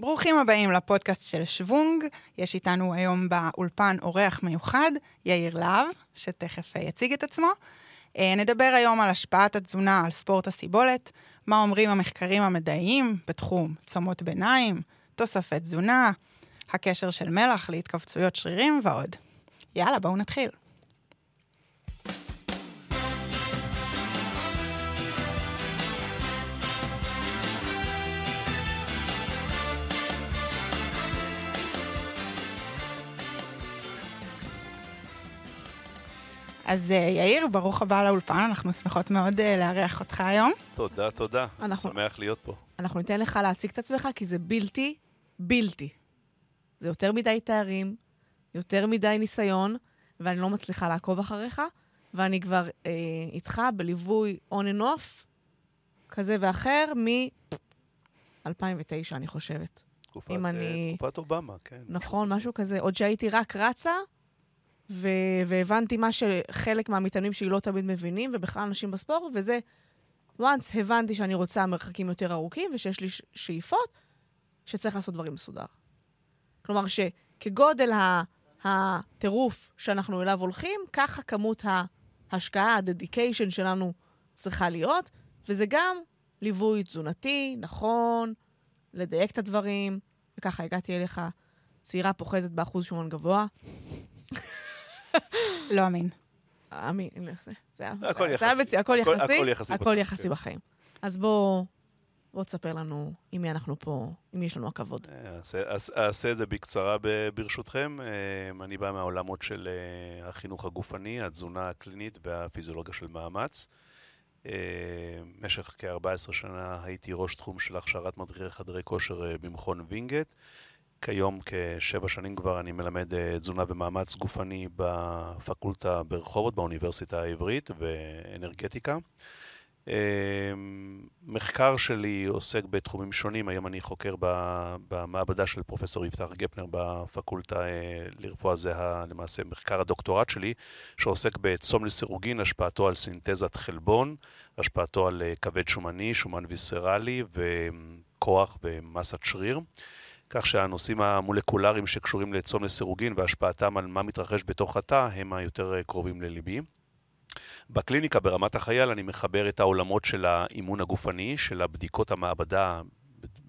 ברוכים הבאים לפודקאסט של שוונג. יש איתנו היום באולפן אורח מיוחד, יאיר להב, שתכף אה, יציג את עצמו. אה, נדבר היום על השפעת התזונה על ספורט הסיבולת, מה אומרים המחקרים המדעיים בתחום צומות ביניים, תוספי תזונה, הקשר של מלח להתכווצויות שרירים ועוד. יאללה, בואו נתחיל. אז אה, יאיר, ברוך הבא לאולפן, אנחנו שמחות מאוד אה, לארח אותך היום. תודה, תודה. אנחנו- שמח להיות פה. אנחנו ניתן לך להציג את עצמך, כי זה בלתי, בלתי. זה יותר מדי תארים, יותר מדי ניסיון, ואני לא מצליחה לעקוב אחריך, ואני כבר אה, איתך בליווי on and off, כזה ואחר, מ-2009, אני חושבת. תקופת, אם אה, אני- תקופת אובמה, כן. נכון, משהו כזה. עוד שהייתי רק רצה, ו- והבנתי מה שחלק מהמתאמנים שלי לא תמיד מבינים, ובכלל אנשים בספורט, וזה, once הבנתי שאני רוצה מרחקים יותר ארוכים, ושיש לי ש- שאיפות, שצריך לעשות דברים מסודר. כלומר, שכגודל ה- הטירוף שאנחנו אליו הולכים, ככה כמות ההשקעה, ה-dedication שלנו צריכה להיות, וזה גם ליווי תזונתי, נכון, לדייק את הדברים, וככה הגעתי אליך, צעירה פוחזת באחוז שומן גבוה. לא אמין. אמין, זה, זה היה, הכל זה היה יחסי. הכל יחסי, הכל יחסי הכל בחיים, יחסי כן. בחיים. אז בוא, בוא תספר לנו עם מי אנחנו פה, עם מי יש לנו הכבוד. אה, אעשה- את זה בקצרה ברשותכם. אה, אני בא מהעולמות של אה, החינוך הגופני, התזונה הקלינית והפיזיולוגיה של מאמץ. במשך כ-14 שנה הייתי ראש תחום של הכשרת מדריכי חדרי כושר במכון וינגייט. כיום כשבע שנים כבר אני מלמד אה, תזונה ומאמץ גופני בפקולטה ברחובות, באוניברסיטה העברית, ואנרגטיקה. אה, מחקר שלי עוסק בתחומים שונים, היום אני חוקר במעבדה של פרופסור יפתח גפנר בפקולטה אה, לרפואה, זה למעשה מחקר הדוקטורט שלי, שעוסק בצום לסירוגין, השפעתו על סינתזת חלבון, השפעתו על אה, כבד שומני, שומן ויסרלי וכוח ומסת שריר. כך שהנושאים המולקולריים שקשורים לצום לסירוגין והשפעתם על מה מתרחש בתוך התא הם היותר אה, קרובים לליבי. בקליניקה ברמת החייל אני מחבר את העולמות של האימון הגופני, של הבדיקות המעבדה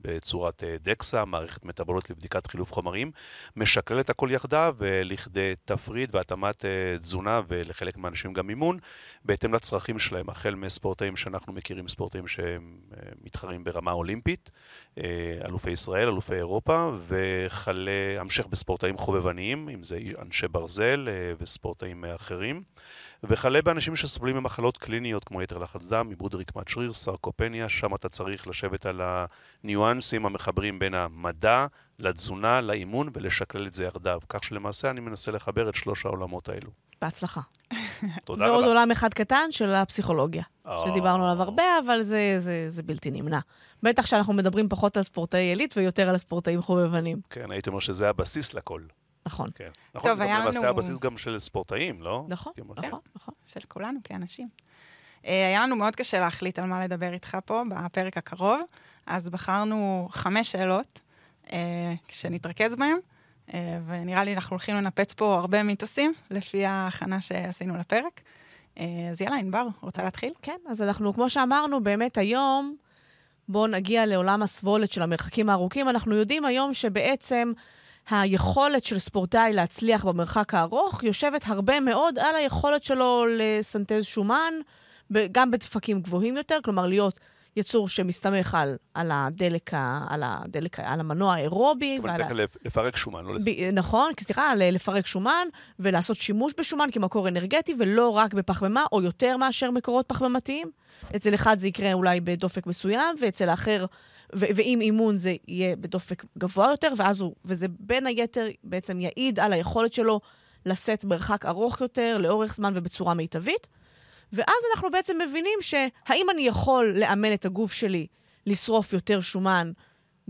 בצורת אה, דקסה, מערכת מטבולית לבדיקת חילוף חומרים, משקלל את הכל יחדיו לכדי תפריט והתאמת אה, תזונה ולחלק מהאנשים גם אימון, בהתאם לצרכים שלהם, החל מספורטאים שאנחנו מכירים, ספורטאים שמתחרים ברמה אולימפית, אה, אלופי ישראל, אלופי אירופה, וכלה, המשך בספורטאים חובבניים, אם זה אנשי ברזל אה, וספורטאים אה, אחרים. וכלה באנשים שסובלים ממחלות קליניות כמו יתר לחץ דם, עיבוד רקמת שריר, סרקופניה, שם אתה צריך לשבת על הניואנסים המחברים בין המדע לתזונה, לאימון ולשקלל את זה יחדיו. כך שלמעשה אני מנסה לחבר את שלוש העולמות האלו. בהצלחה. תודה ועוד רבה. עולם אחד קטן של הפסיכולוגיה, אה. שדיברנו עליו הרבה, אבל זה, זה, זה בלתי נמנע. בטח שאנחנו מדברים פחות על ספורטאי עילית ויותר על הספורטאים חובבנים. כן, הייתי אומר שזה הבסיס לכל. נכון. כן. נכון, טוב, זה גם היה למעשה לנו- הבסיס גם של ספורטאים, לא? נכון, נכון, נכון. של כולנו כאנשים. אה, היה לנו מאוד קשה להחליט על מה לדבר איתך פה בפרק הקרוב, אז בחרנו חמש שאלות אה, שנתרכז בהן, אה, ונראה לי אנחנו הולכים לנפץ פה הרבה מיתוסים לפי ההכנה שעשינו לפרק. אז יאללה, ענבר, רוצה להתחיל? כן, אז אנחנו, כמו שאמרנו, באמת היום, בואו נגיע לעולם הסבולת של המרחקים הארוכים. אנחנו יודעים היום שבעצם היכולת של ספורטאי להצליח במרחק הארוך יושבת הרבה מאוד על היכולת שלו לסנטז שומן, גם בדפקים גבוהים יותר, כלומר להיות יצור שמסתמך על, על הדלק, על הדלק, על המנוע האירובי. אבל ועל לפרק שומן, לא לזה. ב- נכון, סליחה, לפרק שומן ולעשות שימוש בשומן כמקור אנרגטי, ולא רק בפחמימה, או יותר מאשר מקורות פחמימתיים. אצל אחד זה יקרה אולי בדופק מסוים, ואצל האחר, ו- ועם אימון זה יהיה בדופק גבוה יותר, ואז הוא, וזה בין היתר בעצם יעיד על היכולת שלו לשאת מרחק ארוך יותר, לאורך זמן ובצורה מיטבית. ואז אנחנו בעצם מבינים שהאם אני יכול לאמן את הגוף שלי לשרוף יותר שומן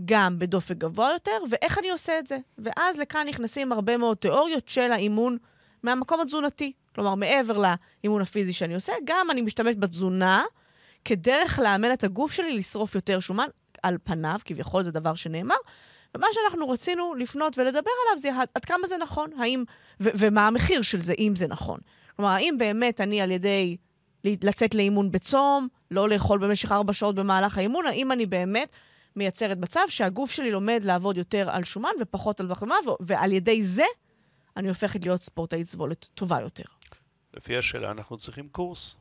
גם בדופק גבוה יותר, ואיך אני עושה את זה. ואז לכאן נכנסים הרבה מאוד תיאוריות של האימון מהמקום התזונתי. כלומר, מעבר לאימון הפיזי שאני עושה, גם אני משתמש בתזונה כדרך לאמן את הגוף שלי לשרוף יותר שומן, על פניו, כביכול זה דבר שנאמר, ומה שאנחנו רצינו לפנות ולדבר עליו זה עד, כמה זה נכון, האם, ו, ומה המחיר של זה, אם זה נכון. כלומר, האם באמת אני על ידי לצאת לאימון בצום, לא לאכול במשך ארבע שעות במהלך האימון, האם אני באמת מייצרת מצב שהגוף שלי לומד לעבוד יותר על שומן ופחות על בחמה, ועל ידי זה אני הופכת להיות ספורטאית סבולת טובה יותר. לפי השאלה, אנחנו צריכים קורס.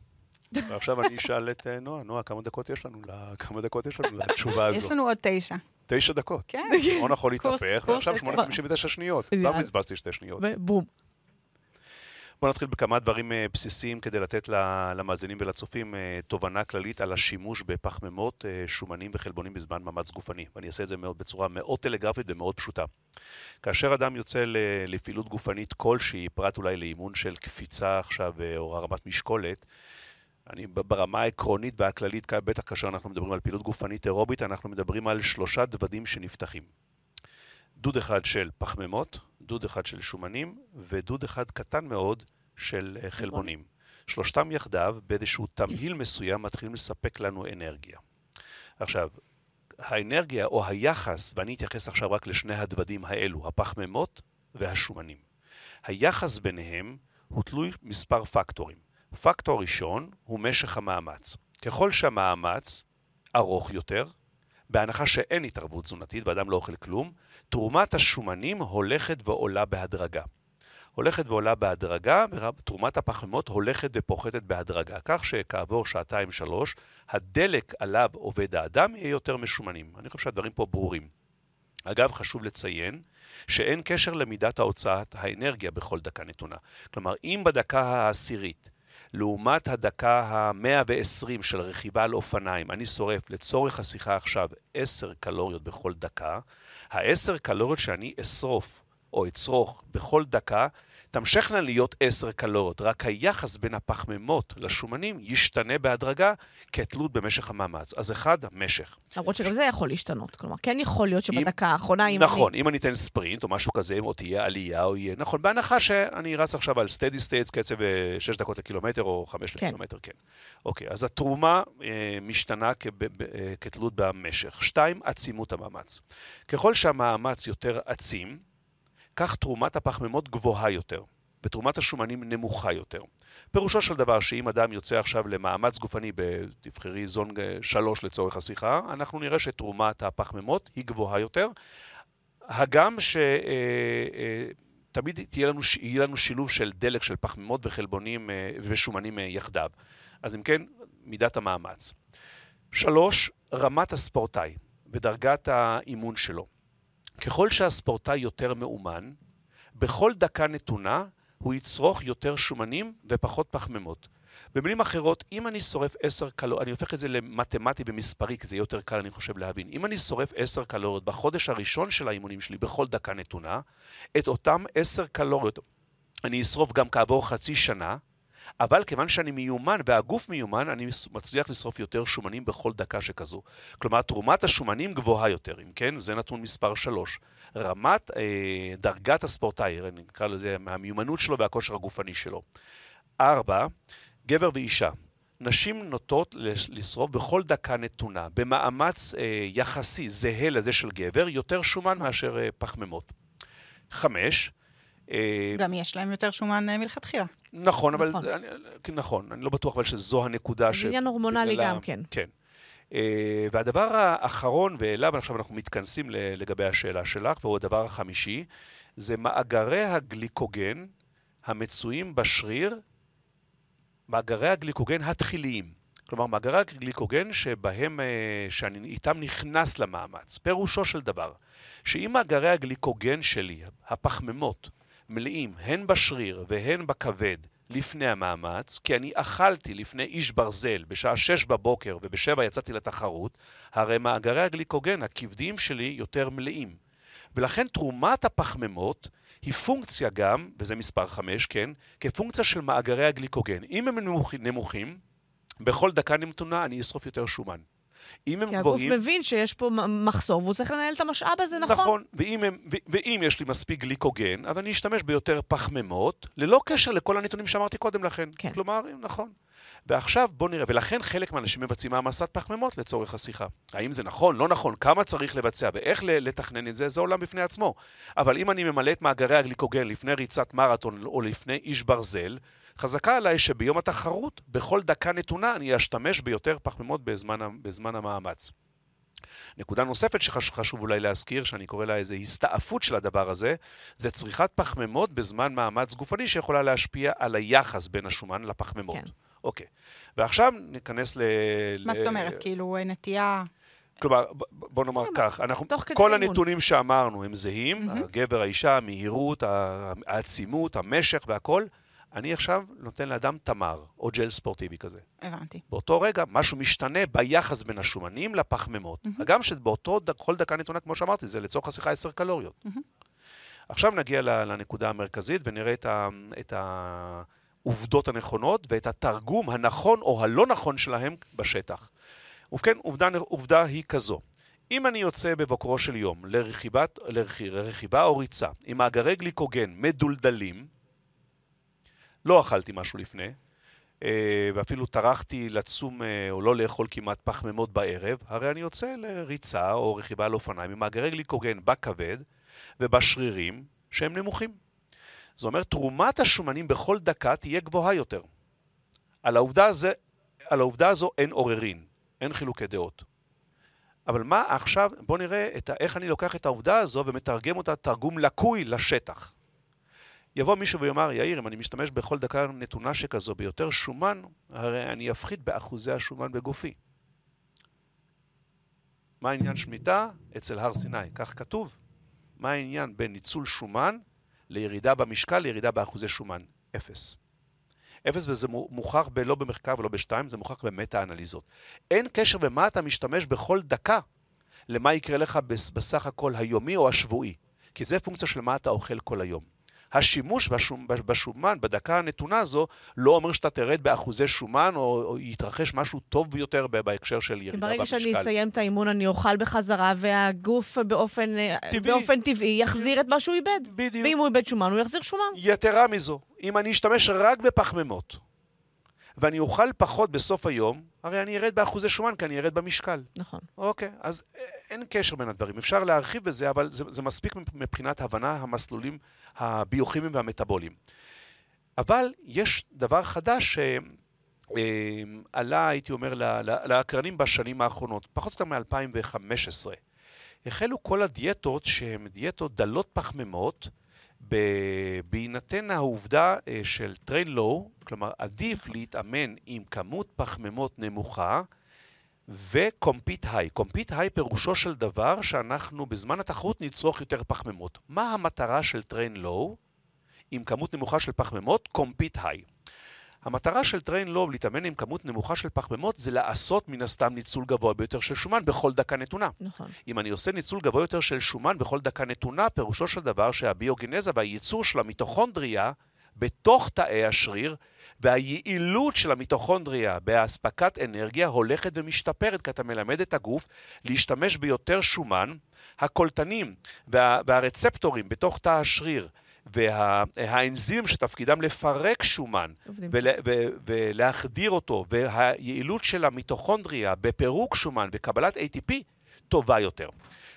ועכשיו אני אשאל את אה, נועה, נועה, כמה דקות יש לנו, כמה דקות יש לנו לתשובה הזו? יש לנו עוד תשע. תשע דקות. כן. שעון יכול להתהפך, ועכשיו 8:59 שניות. כבר בזבזתי שתי שניות. ובום. בואו נתחיל בכמה דברים אה, בסיסיים כדי לתת למאזינים ולצופים אה, תובנה כללית על השימוש בפחמימות, שומנים וחלבונים בזמן מאמץ גופני. ואני אעשה את זה מאוד, בצורה מאוד טלגרפית ומאוד פשוטה. כאשר אדם יוצא לפעילות גופנית כלשהי, פרט אולי לאימון של קפיצה עכשיו או הרמת משקולת, אני ברמה העקרונית והכללית, בטח כאשר אנחנו מדברים על פעילות גופנית אירובית, אנחנו מדברים על שלושה דוודים שנפתחים. דוד אחד של פחמימות, דוד אחד של שומנים ודוד אחד קטן מאוד של אה, חלבונים. שלושתם יחדיו, באיזשהו תמהיל מסוים, מתחילים לספק לנו אנרגיה. עכשיו, האנרגיה או היחס, ואני אתייחס עכשיו רק לשני הדוודים האלו, הפחמימות והשומנים. היחס ביניהם הוא תלוי מספר פקטורים. פקטור ראשון הוא משך המאמץ. ככל שהמאמץ ארוך יותר, בהנחה שאין התערבות תזונתית ואדם לא אוכל כלום, תרומת השומנים הולכת ועולה בהדרגה. הולכת ועולה בהדרגה, ותרומת הפחמימות הולכת ופוחתת בהדרגה, כך שכעבור שעתיים-שלוש, הדלק עליו עובד האדם יהיה יותר משומנים. אני חושב שהדברים פה ברורים. אגב, חשוב לציין שאין קשר למידת ההוצאת האנרגיה בכל דקה נתונה. כלומר, אם בדקה העשירית לעומת הדקה ה-120 של רכיבה על אופניים, אני שורף לצורך השיחה עכשיו 10 קלוריות בכל דקה, ה-10 קלוריות שאני אשרוף או אצרוך בכל דקה, תמשכנה להיות 10 קלוריות, רק היחס בין הפחמימות לשומנים ישתנה בהדרגה כתלות במשך המאמץ. אז אחד, המשך. למרות שגם זה יכול להשתנות. כלומר, כן יכול להיות שבדקה האחרונה, אם נכון, אני... אם אני אתן ספרינט או משהו כזה, או תהיה עלייה או יהיה... נכון, בהנחה שאני רץ עכשיו על steady state, קצב 6 אה, דקות לקילומטר או 5 כן. לקילומטר, כן. אוקיי, אז התרומה אה, משתנה כ- ב- אה, כתלות במשך. שתיים, עצימות המאמץ. ככל שהמאמץ יותר עצים, כך תרומת הפחמימות גבוהה יותר, ותרומת השומנים נמוכה יותר. פירושו של דבר שאם אדם יוצא עכשיו למאמץ גופני, תבחרי זון 3 לצורך השיחה, אנחנו נראה שתרומת הפחמימות היא גבוהה יותר. הגם שתמיד אה, אה, תהיה לנו, יהיה לנו שילוב של דלק של פחמימות וחלבונים אה, ושומנים יחדיו. אז אם כן, מידת המאמץ. שלוש, רמת הספורטאי ודרגת האימון שלו. ככל שהספורטאי יותר מאומן, בכל דקה נתונה הוא יצרוך יותר שומנים ופחות פחמימות. במילים אחרות, אם אני שורף 10 קלוריות, אני הופך את זה למתמטי ומספרי, כי זה יהיה יותר קל, אני חושב, להבין. אם אני שורף 10 קלוריות בחודש הראשון של האימונים שלי, בכל דקה נתונה, את אותם 10 קלוריות אני אשרוף גם כעבור חצי שנה, אבל כיוון שאני מיומן והגוף מיומן, אני מצליח לשרוף יותר שומנים בכל דקה שכזו. כלומר, תרומת השומנים גבוהה יותר, אם כן, זה נתון מספר 3. רמת אה, דרגת הספורטאי, נקרא לזה, מהמיומנות שלו והכושר הגופני שלו. 4. גבר ואישה. נשים נוטות לשרוף בכל דקה נתונה, במאמץ אה, יחסי זהה לזה של גבר, יותר שומן מאשר אה, פחמימות. חמש, גם יש להם יותר שומן אה, מלכתחילה. נכון, אבל... נכון. אני, נכון, אני לא בטוח אבל שזו הנקודה ש... זה עניין הורמונלי גם, כן. כן. אה, והדבר האחרון, ואליו עכשיו אנחנו מתכנסים לגבי השאלה שלך, והוא הדבר החמישי, זה מאגרי הגליקוגן המצויים בשריר, מאגרי הגליקוגן התחיליים. כלומר, מאגרי הגליקוגן שבהם, שאני איתם נכנס למאמץ. פירושו של דבר, שאם מאגרי הגליקוגן שלי, הפחמימות, מלאים הן בשריר והן בכבד לפני המאמץ, כי אני אכלתי לפני איש ברזל בשעה שש בבוקר ובשבע יצאתי לתחרות, הרי מאגרי הגליקוגן הכבדיים שלי יותר מלאים. ולכן תרומת הפחמימות היא פונקציה גם, וזה מספר חמש, כן, כפונקציה של מאגרי הגליקוגן. אם הם נמוכים, בכל דקה נמתונה אני אשרוף יותר שומן. אם הם גבוהים... כי הגוף מבין שיש פה מחסור והוא צריך לנהל את המשאב הזה, נכון? נכון, ואם, הם, ואם יש לי מספיק גליקוגן, אז אני אשתמש ביותר פחמימות, ללא קשר לכל הנתונים שאמרתי קודם לכן. כן. כלומר, נכון. ועכשיו בואו נראה, ולכן חלק מהאנשים מבצעים העמסת פחמימות לצורך השיחה. האם זה נכון, לא נכון, כמה צריך לבצע ואיך לתכנן את זה, זה עולם בפני עצמו. אבל אם אני ממלא את מאגרי הגליקוגן לפני ריצת מרתון או לפני איש ברזל, חזקה עליי שביום התחרות, בכל דקה נתונה, אני אשתמש ביותר פחמימות בזמן, בזמן המאמץ. נקודה נוספת שחשוב אולי להזכיר, שאני קורא לה איזו הסתעפות של הדבר הזה, זה צריכת פחמימות בזמן מאמץ גופני שיכולה להשפיע על היחס בין השומן לפחמימות. כן. אוקיי. ועכשיו ניכנס ל... מה זאת אומרת? כאילו נטייה... כלומר, בוא נאמר כן, כך, אנחנו, כל הנתונים שאמרנו הם זהים, הגבר, האישה, המהירות, העצימות, המשך והכל. אני עכשיו נותן לאדם תמר, או ג'ל ספורטיבי כזה. הבנתי. באותו רגע, משהו משתנה ביחס בין השומנים לפחמימות. Mm-hmm. הגם שבאותו, כל דקה נתונה, כמו שאמרתי, זה לצורך השיחה 10 קלוריות. Mm-hmm. עכשיו נגיע לנקודה המרכזית ונראה את, ה, את העובדות הנכונות ואת התרגום הנכון או הלא נכון שלהם בשטח. ובכן, עובדה, עובדה היא כזו. אם אני יוצא בבוקרו של יום לרכיבת, לרכיבה או ריצה עם מאגרי גליקוגן מדולדלים, לא אכלתי משהו לפני, אה, ואפילו טרחתי לצום אה, או לא לאכול כמעט פחמימות בערב, הרי אני יוצא לריצה או רכיבה על אופניים עם מאגרי גליקוגן בכבד ובשרירים שהם נמוכים. זאת אומרת, תרומת השומנים בכל דקה תהיה גבוהה יותר. על העובדה, הזה, על העובדה הזו אין עוררין, אין חילוקי דעות. אבל מה עכשיו, בואו נראה את, איך אני לוקח את העובדה הזו ומתרגם אותה תרגום לקוי לשטח. יבוא מישהו ויאמר, יאיר, אם אני משתמש בכל דקה נתונה שכזו ביותר שומן, הרי אני אפחית באחוזי השומן בגופי. מה העניין שמיטה? אצל הר סיני, כך כתוב. מה העניין בין ניצול שומן לירידה במשקל, לירידה באחוזי שומן? אפס. אפס וזה מוכח לא במחקר ולא בשתיים, זה מוכח במטה-אנליזות. אין קשר במה אתה משתמש בכל דקה למה יקרה לך בסך הכל היומי או השבועי, כי זה פונקציה של מה אתה אוכל כל היום. השימוש בשומ, בשומן בדקה הנתונה הזו לא אומר שאתה תרד באחוזי שומן או, או יתרחש משהו טוב ביותר בהקשר של ירידה במשקל. ברגע שאני אסיים את האימון אני אוכל בחזרה והגוף באופן טבעי, באופן טבעי יחזיר את מה שהוא איבד. בדיוק. ואם הוא איבד שומן הוא יחזיר שומן. יתרה מזו, אם אני אשתמש רק בפחמימות ואני אוכל פחות בסוף היום, הרי אני ארד באחוזי שומן כי אני ארד במשקל. נכון. אוקיי, אז אין קשר בין הדברים. אפשר להרחיב בזה, אבל זה, זה מספיק מבחינת הבנה המסלולים הביוכימיים והמטאבוליים. אבל יש דבר חדש שעלה, הייתי אומר, לאקרנים בשנים האחרונות, פחות או יותר מ-2015. החלו כל הדיאטות שהן דיאטות דלות פחמימות, בהינתן העובדה אה, של train low, כלומר עדיף להתאמן עם כמות פחמימות נמוכה ו-compete high. compete high פירושו של דבר שאנחנו בזמן התחרות נצרוך יותר פחמימות. מה המטרה של train low עם כמות נמוכה של פחמימות? compete high. המטרה של טריין לוב להתאמן עם כמות נמוכה של פחמימות זה לעשות מן הסתם ניצול גבוה ביותר של שומן בכל דקה נתונה. נכון. אם אני עושה ניצול גבוה יותר של שומן בכל דקה נתונה, פירושו של דבר שהביוגנזה והייצור של המיטוכונדריה בתוך תאי השריר והיעילות של המיטוכונדריה באספקת אנרגיה הולכת ומשתפרת, כי אתה מלמד את הגוף להשתמש ביותר שומן. הקולטנים וה, והרצפטורים בתוך תא השריר והאנזימים שתפקידם לפרק שומן ול, ו, ולהחדיר אותו, והיעילות של המיטוכונדריה בפירוק שומן וקבלת ATP טובה יותר.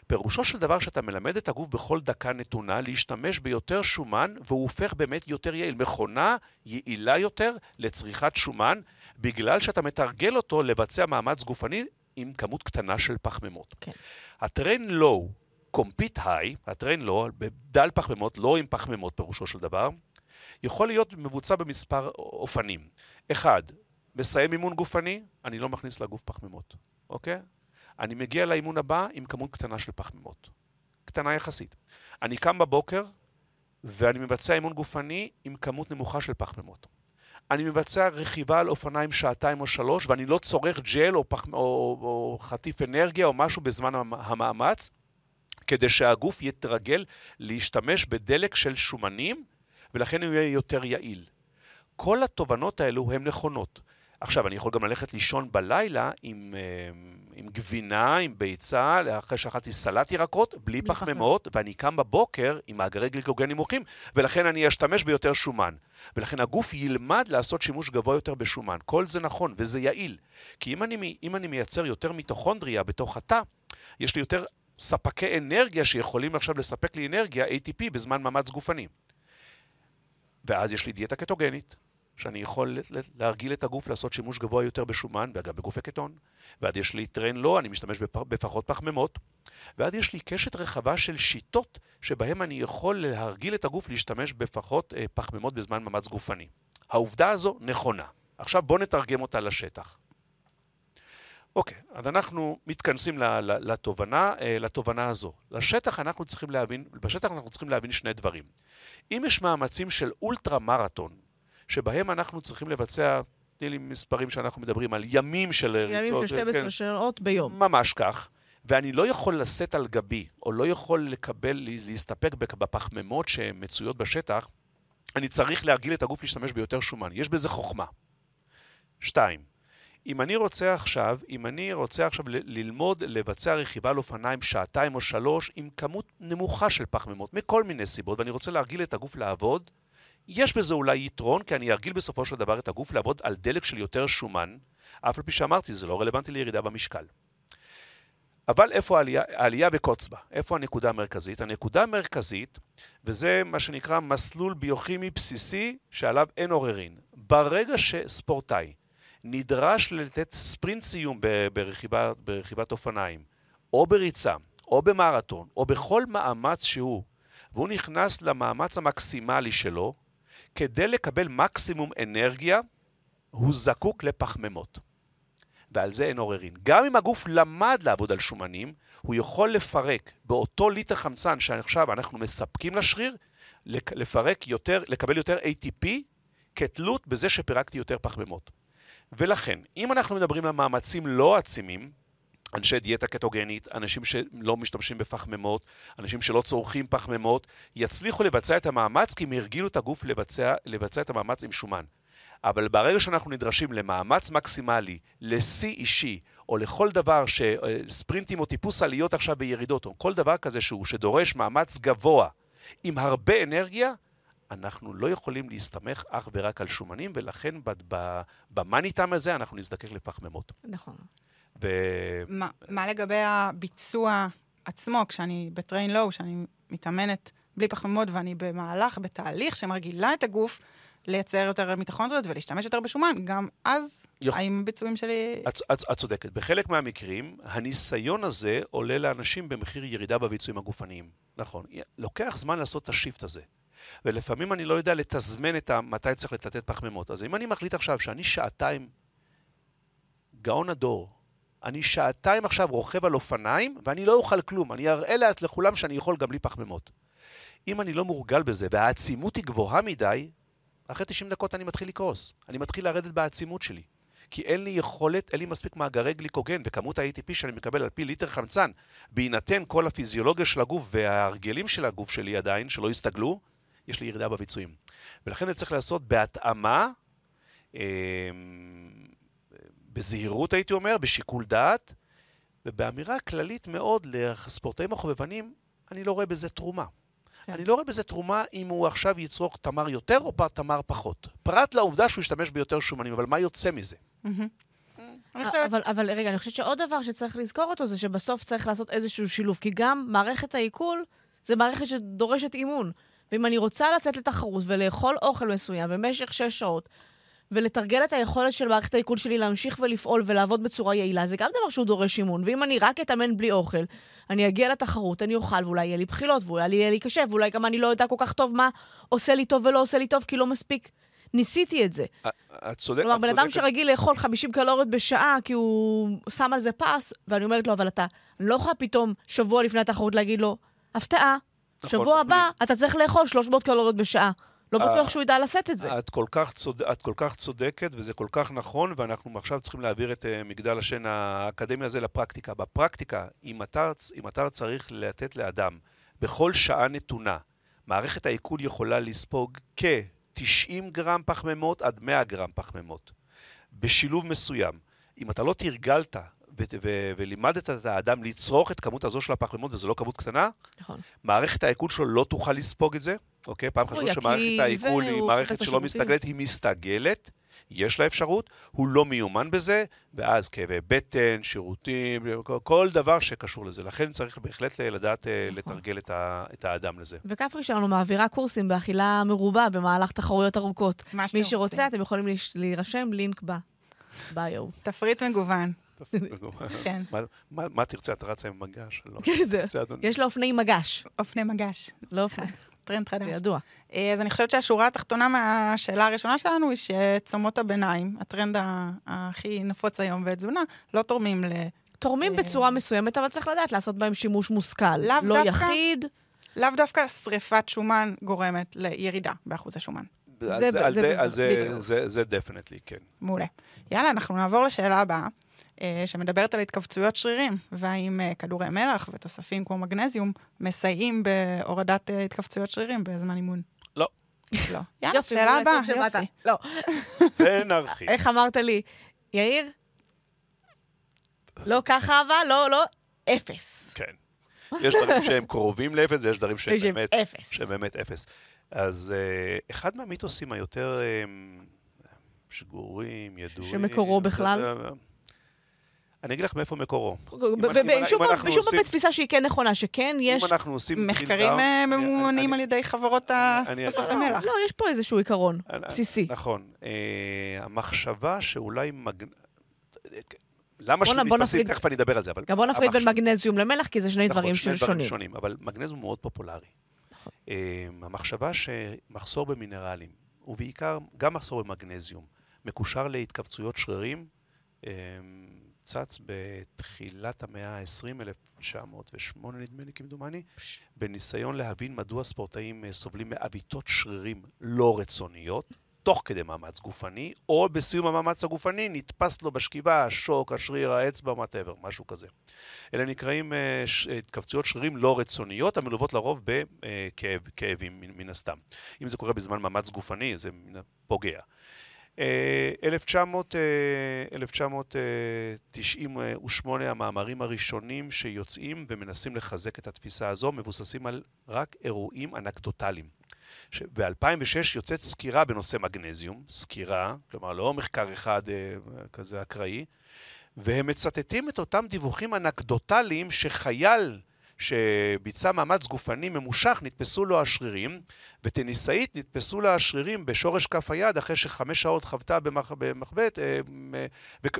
פירושו של דבר שאתה מלמד את הגוף בכל דקה נתונה להשתמש ביותר שומן והוא הופך באמת יותר יעיל. מכונה יעילה יותר לצריכת שומן בגלל שאתה מתרגל אותו לבצע מאמץ גופני עם כמות קטנה של פחמימות. כן. הטרן לואו compete high, הטרן לא, בדל פחמימות, לא עם פחמימות פירושו של דבר, יכול להיות מבוצע במספר אופנים. אחד, מסיים אימון גופני, אני לא מכניס לגוף פחמימות, אוקיי? אני מגיע לאימון הבא עם כמות קטנה של פחמימות. קטנה יחסית. אני קם בבוקר ואני מבצע אימון גופני עם כמות נמוכה של פחמימות. אני מבצע רכיבה על אופניים שעתיים או שלוש ואני לא צורך ג'ל או, פח... או, או חטיף אנרגיה או משהו בזמן המאמץ, כדי שהגוף יתרגל להשתמש בדלק של שומנים, ולכן הוא יהיה יותר יעיל. כל התובנות האלו הן נכונות. עכשיו, אני יכול גם ללכת לישון בלילה עם, אה, עם גבינה, עם ביצה, אחרי שאכלתי סלט ירקות, בלי פחמימות, ואני קם בבוקר עם מאגרי גליקוגן נמוכים, ולכן אני אשתמש ביותר שומן. ולכן הגוף ילמד לעשות שימוש גבוה יותר בשומן. כל זה נכון, וזה יעיל. כי אם אני, אם אני מייצר יותר מיטוכונדריה בתוך התא, יש לי יותר ספקי אנרגיה שיכולים עכשיו לספק לי אנרגיה, ATP, בזמן מאמץ גופני. ואז יש לי דיאטה קטוגנית, שאני יכול להרגיל את הגוף לעשות שימוש גבוה יותר בשומן, וגם בגופי קטון. ואז יש לי טרן לא, אני משתמש בפ... בפחות פחמימות. ואז יש לי קשת רחבה של שיטות שבהן אני יכול להרגיל את הגוף להשתמש בפחות אה, פחמימות בזמן מאמץ גופני. העובדה הזו נכונה. עכשיו בואו נתרגם אותה לשטח. אוקיי, אז אנחנו מתכנסים לתובנה, אה, לתובנה הזו. לשטח אנחנו צריכים להבין, בשטח אנחנו צריכים להבין שני דברים. אם יש מאמצים של אולטרה מרתון, שבהם אנחנו צריכים לבצע, תני לי מספרים שאנחנו מדברים על ימים של ימים ריצות, של 12 כן, שעות ביום. ממש כך, ואני לא יכול לשאת על גבי, או לא יכול לקבל, להסתפק בפחמימות שמצויות בשטח, אני צריך להרגיל את הגוף להשתמש ביותר שומן. יש בזה חוכמה. שתיים, אם אני רוצה עכשיו, אם אני רוצה עכשיו ללמוד לבצע רכיבה על אופניים שעתיים או שלוש עם כמות נמוכה של פחמימות, מכל מיני סיבות, ואני רוצה להרגיל את הגוף לעבוד, יש בזה אולי יתרון, כי אני ארגיל בסופו של דבר את הגוף לעבוד על דלק של יותר שומן, אף על פי שאמרתי, זה לא רלוונטי לירידה במשקל. אבל איפה העלייה, העלייה בקוץ בה? איפה הנקודה המרכזית? הנקודה המרכזית, וזה מה שנקרא מסלול ביוכימי בסיסי שעליו אין עוררין. ברגע שספורטאי נדרש לתת ספרינט סיום ברכיבה, ברכיבת אופניים, או בריצה, או במרתון, או בכל מאמץ שהוא, והוא נכנס למאמץ המקסימלי שלו, כדי לקבל מקסימום אנרגיה, הוא זקוק לפחמימות. ועל זה אין עוררין. גם אם הגוף למד לעבוד על שומנים, הוא יכול לפרק באותו ליטר חמצן שעכשיו אנחנו מספקים לשריר, לפרק יותר, לקבל יותר ATP כתלות בזה שפירקתי יותר פחמימות. ולכן, אם אנחנו מדברים על מאמצים לא עצימים, אנשי דיאטה קטוגנית, אנשים שלא משתמשים בפחמימות, אנשים שלא צורכים פחמימות, יצליחו לבצע את המאמץ כי הם הרגילו את הגוף לבצע, לבצע את המאמץ עם שומן. אבל ברגע שאנחנו נדרשים למאמץ מקסימלי, לשיא אישי, או לכל דבר, ש- אה, ספרינטים או טיפוס עליות עכשיו בירידות, או כל דבר כזה שהוא, שדורש מאמץ גבוה עם הרבה אנרגיה, אנחנו לא יכולים להסתמך אך ורק על שומנים, ולכן ב- ב- במאני טיים הזה אנחנו נזדקק לפחמימות. נכון. ו... מה, מה לגבי הביצוע עצמו, כשאני בטריין לואו, כשאני מתאמנת בלי פחמימות ואני במהלך, בתהליך שמרגילה את הגוף לייצר יותר מיטוכונדריות ולהשתמש יותר בשומן, גם אז, יוכ- האם הביצועים שלי... את, את, את צודקת. בחלק מהמקרים, הניסיון הזה עולה לאנשים במחיר ירידה בביצועים הגופניים. נכון. לוקח זמן לעשות את השיפט הזה. ולפעמים אני לא יודע לתזמן את ה- מתי צריך לצטט פחמימות. אז אם אני מחליט עכשיו שאני שעתיים גאון הדור, אני שעתיים עכשיו רוכב על אופניים, ואני לא אוכל כלום. אני אראה לאט לכולם שאני יכול גם בלי פחמימות. אם אני לא מורגל בזה, והעצימות היא גבוהה מדי, אחרי 90 דקות אני מתחיל לקרוס. אני מתחיל לרדת בעצימות שלי. כי אין לי יכולת, אין לי מספיק מאגרי גליקוגן, וכמות ה-ATP שאני מקבל על פי ליטר חמצן, בהינתן כל הפיזיולוגיה של הגוף וההרגלים של הגוף שלי עדיין, שלא הסתגלו, יש לי ירידה בביצועים. ולכן זה צריך לעשות בהתאמה, אה, בזהירות הייתי אומר, בשיקול דעת, ובאמירה כללית מאוד לספורטאים החובבנים, אני לא רואה בזה תרומה. כן. אני לא רואה בזה תרומה אם הוא עכשיו יצרוך תמר יותר או תמר פחות. פרט לעובדה שהוא ישתמש ביותר שומנים, אבל מה יוצא מזה? חושבת- אבל, אבל רגע, אני חושבת שעוד דבר שצריך לזכור אותו זה שבסוף צריך לעשות איזשהו שילוב, כי גם מערכת העיכול זה מערכת שדורשת אימון. ואם אני רוצה לצאת לתחרות ולאכול אוכל מסוים במשך שש שעות, ולתרגל את היכולת של מערכת העיכול שלי להמשיך ולפעול ולעבוד בצורה יעילה, זה גם דבר שהוא דורש אימון. ואם אני רק אתאמן בלי אוכל, אני אגיע לתחרות, אני אוכל, ואולי יהיה לי בחילות, ואולי יהיה לי קשה, ואולי גם אני לא יודע כל כך טוב מה עושה לי טוב ולא עושה לי טוב, כי לא מספיק ניסיתי את זה. את צודקת. כלומר, בן אדם. שרגיל לאכול 50 קלוריות בשעה כי הוא שם על זה פס, ואני אומרת לו, אבל אתה, אני לא יכולה פתאום שבוע לפני התחרות להגיד לו, הפתעה, שבוע אבל- הבא אתה צריך לאכול 300 קלוריות בשעה. לא אה, בטוח שהוא ידע לשאת את זה. את כל, כך צוד... את כל כך צודקת, וזה כל כך נכון, ואנחנו עכשיו צריכים להעביר את uh, מגדל השן האקדמי הזה לפרקטיקה. בפרקטיקה, אם אתה, אם אתה צריך לתת לאדם בכל שעה נתונה, מערכת העיכול יכולה לספוג כ-90 גרם פחמימות עד 100 גרם פחמימות. בשילוב מסוים. אם אתה לא תרגלת ו- ו- ולימדת את האדם לצרוך את כמות הזו של הפחמימות, וזו לא כמות קטנה, נכון. מערכת העיכול שלו לא תוכל לספוג את זה, אוקיי? פעם חשבו שמערכת העיכול היא מערכת שלא. מסתגלת, היא מסתגלת, יש לה אפשרות, הוא לא מיומן בזה, ואז כאבי בטן, שירותים, כל- כל דבר שקשור לזה. לכן צריך בהחלט לדעת אה, נכון. לתרגל את ה- את האדם לזה. וכפרי שלנו מעבירה קורסים באכילה מרובה במהלך תחרויות ארוכות. מה שאתם מי שרוצה, רוצים. אתם יכולים להירשם, לינק ב... ביו. תפריט מגוון. מה- מה תרצה? אתה רצה עם מגש? לא. כן, זה-? יש לו אופני מגש, אופני מגש, לא אופני, טרנד חדש. זה ידוע. אה, אז אני חושבת שהשורה התחתונה מהשאלה הראשונה שלנו היא שצומות הביניים, הטרנד הכי נפוץ היום בתזונה, לא תורמים ל... תורמים אה, בצורה מסוימת, אבל צריך לדעת לעשות בהם שימוש מושכל. לא. יחיד, לאו דווקא שריפת שומן גורמת לירידה באחוז השומן. זה- זה- על זה- זה- על זה- בדיוק. זה- זה דפנטלי, כן. מעולה. יאללה, אנחנו נעבור לשאלה הבאה, אה, שמדברת על התכווצויות שרירים, והאם אה, כדורי מלח ותוספים כמו מגנזיום מסייעים בהורדת אה, התכווצויות שרירים בזמן אימון. לא. לא. יאללה, יופי, שאלה הבאה. יופי. לא, ונרחיב. איך אמרת לי, יאיר? לא ככה אבל, לא, לא, אפס. כן. יש דברים שהם קרובים לאפס ויש דברים שהם באמת, אפס. שהם באמת אפס. אז אה, אחד מהמיתוסים היותר אה, שגורים, ידועים... שמקורו בכלל? אני אגיד לך מאיפה מקורו. שוב פעם, בתפיסה שהיא כן נכונה, שכן יש... אם אנחנו עושים... מחקרים אה, אני- ממומנים אני- על ידי חברות אני- התוספי לא, מלח. לא, יש פה איזשהו עיקרון בסיסי. נכון. אה, המחשבה שאולי... מג... למה בוא נתפסים? נפריד- תכף אני אדבר על זה, אבל... גם בוא נפריד בין מגנזיום למלח, כי זה שני נכון, דברים שני שונים. שונים, אבל מגנזיום מאוד פופולרי. נכון. אה, המחשבה שמחסור במינרלים, ובעיקר גם מחסור במגנזיום, מקושר להתכווצויות שרירים, צץ בתחילת המאה ה-20, 1908 נדמה לי כמדומני, בניסיון להבין מדוע ספורטאים אה, סובלים מעוויתות שרירים לא רצוניות, תוך כדי מאמץ גופני, או בסיום המאמץ הגופני נתפס לו בשכיבה השוק, השריר, האצבע, וואטאבר, משהו כזה. אלה נקראים אה, ש- התכווצויות שרירים לא רצוניות, המלוות לרוב בכאבים מן, מן הסתם. אם זה קורה בזמן מאמץ גופני, זה פוגע. אה, 1900, אה, 1998 המאמרים הראשונים שיוצאים ומנסים לחזק את התפיסה הזו מבוססים על רק אירועים אנקדוטליים. ב-2006 יוצאת סקירה בנושא מגנזיום, סקירה, כלומר לא מחקר אחד אה, כזה אקראי, והם מצטטים את אותם דיווחים אנקדוטליים שחייל שביצע מאמץ גופני ממושך, נתפסו לו השרירים, וטניסאית נתפסו לה השרירים בשורש כף היד אחרי שחמש שעות חוותה במח... במחבט, אה, אה,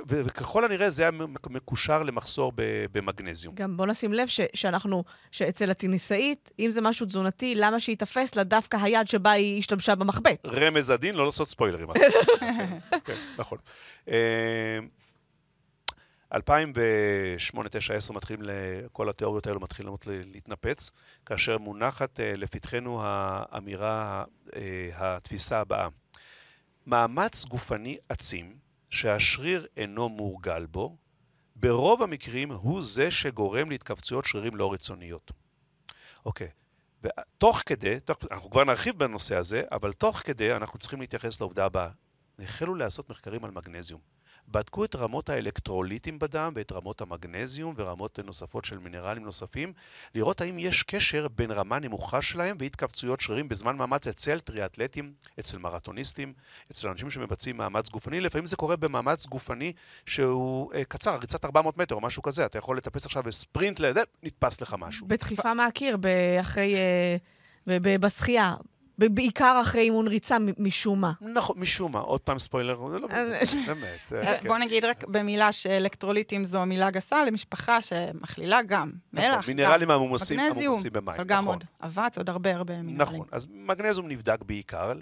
וככל הנראה זה היה מקושר למחסור במגנזיום. גם בוא נשים לב ש, שאנחנו, שאצל הטניסאית, אם זה משהו תזונתי, למה שייתפס לה דווקא היד שבה היא השתמשה במחבט? רמז עדין, לא לעשות ספוילרים. כן, כן, נכון. אה, 2008, 9, 10 מתחילים, כל התיאוריות האלו מתחילות להתנפץ, כאשר מונחת אה, לפתחנו האמירה, אה, התפיסה הבאה. מאמץ גופני עצים, שהשריר אינו מורגל בו, ברוב המקרים הוא זה שגורם להתכווצויות שרירים לא רצוניות. אוקיי. ותוך כדי, תוך, אנחנו כבר נרחיב בנושא הזה, אבל תוך כדי אנחנו צריכים להתייחס לעובדה הבאה. החלו לעשות מחקרים על מגנזיום. בדקו את רמות האלקטרוליטים בדם ואת רמות המגנזיום ורמות נוספות של מינרלים נוספים, לראות האם יש קשר בין רמה נמוכה שלהם והתכווצויות שרירים בזמן מאמץ אצל טריאטלטים, אצל מרתוניסטים, אצל אנשים שמבצעים מאמץ גופני. לפעמים זה קורה במאמץ גופני שהוא אה, קצר, ריצת 400 מטר או משהו כזה. אתה יכול לטפס עכשיו בספרינט, לד... נתפס לך משהו. בדחיפה מהקיר, אחרי... אה, בשחייה. בעיקר אחרי אימון ריצה, משום מה. נכון, משום מה, עוד פעם ספוילר, זה לא באמת. אה, אה, כן. בוא נגיד רק במילה שאלקטרוליטים זו מילה גסה למשפחה שמכלילה גם מלח, נכון, מינרלים המומוסים במים. אבל גם נכון. עוד אבץ, עוד הרבה הרבה מינרלים. נכון, אז מגנזיום נבדק בעיקר,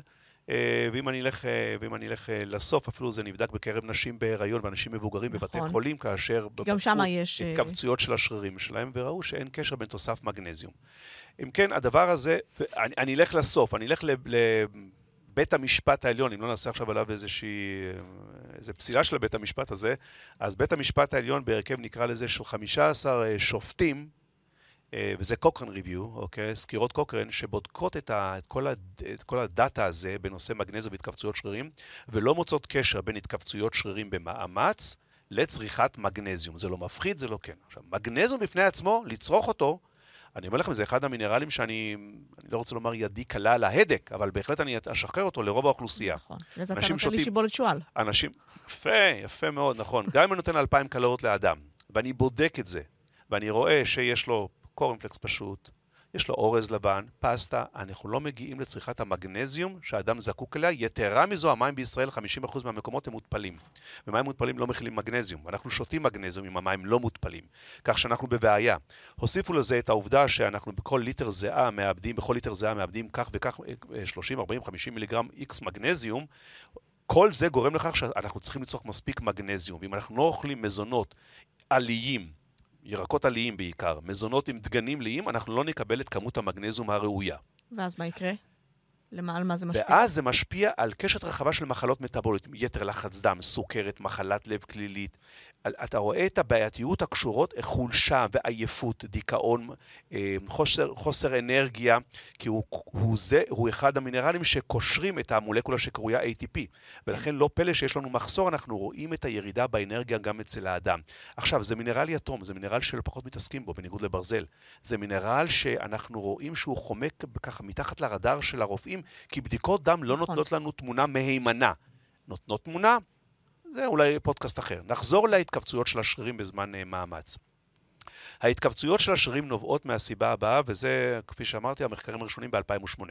אה, ואם אני אלך, ואם אני אלך לסוף, אפילו זה נבדק בקרב נשים בהיריון ואנשים מבוגרים בבתי נכון. חולים, כאשר גם שם יש... התכווצויות של השרירים שלהם, וראו שאין קשר בין תוסף מגנזיום. אם כן, הדבר הזה, אני, אני אלך לסוף, אני אלך לבית המשפט העליון, אם לא נעשה עכשיו עליו איזושהי, איזו פסילה של בית המשפט הזה, אז בית המשפט העליון בהרכב נקרא לזה של 15 אה, שופטים, אה, וזה קוקרן ריוויו, אוקיי? סקירות קוקרן, שבודקות את, ה, את, כל ה, את כל הדאטה הזה בנושא מגנזיום והתכווצויות שרירים, ולא מוצאות קשר בין התכווצויות שרירים במאמץ לצריכת מגנזיום. זה לא מפחיד, זה לא כן. עכשיו, מגנזיום בפני עצמו, לצרוך אותו, אני אומר לכם, זה אחד המינרלים שאני, אני לא רוצה לומר ידי קלה על ההדק, אבל בהחלט אני אשחרר אותו לרוב האוכלוסייה. נכון. לזה אתה נותן לי שיבולת שועל. אנשים, יפה, יפה מאוד, נכון. גם אם אני נותן 2,000 קלוריות לאדם, ואני בודק את זה, ואני רואה שיש לו קורנפלקס פשוט, יש לו אורז לבן, פסטה, אנחנו לא מגיעים לצריכת המגנזיום שהאדם זקוק אליה. יתרה מזו, המים בישראל, 50% מהמקומות הם מותפלים. ומים מותפלים לא מכילים מגנזיום. אנחנו שותים מגנזיום אם המים לא מותפלים. כך שאנחנו בבעיה. הוסיפו לזה את העובדה שאנחנו בכל ליטר זיעה מאבדים, בכל ליטר זיעה מאבדים כך וכך 30, 40, 50 מיליגרם איקס מגנזיום. כל זה גורם לכך שאנחנו צריכים לצרוך מספיק מגנזיום. ואם אנחנו לא אוכלים מזונות עליים, ירקות עליים בעיקר, מזונות עם דגנים ליים, אנחנו לא נקבל את כמות המגנזיום הראויה. ואז מה יקרה? למה, על מה זה משפיע? ואז זה משפיע על קשת רחבה של מחלות מטאבוליות, יתר לחץ דם, סוכרת, מחלת לב כלילית, אתה רואה את הבעייתיות הקשורות, חולשה ועייפות, דיכאון, אה, חוסר, חוסר אנרגיה, כי הוא, הוא, זה, הוא אחד המינרלים שקושרים את המולקולה שקרויה ATP, ולכן לא פלא שיש לנו מחסור, אנחנו רואים את הירידה באנרגיה גם אצל האדם. עכשיו, זה מינרל יתום, זה מינרל שלא פחות מתעסקים בו, בניגוד לברזל. זה מינרל שאנחנו רואים שהוא חומק ככה מתחת לרדאר של הרופאים, כי בדיקות דם לא נכון. נותנות לנו תמונה מהימנה. נותנות תמונה, זה אולי פודקאסט אחר. נחזור להתכווצויות של השרירים בזמן uh, מאמץ. ההתכווצויות של השרירים נובעות מהסיבה הבאה, וזה, כפי שאמרתי, המחקרים הראשונים ב-2008. Uh,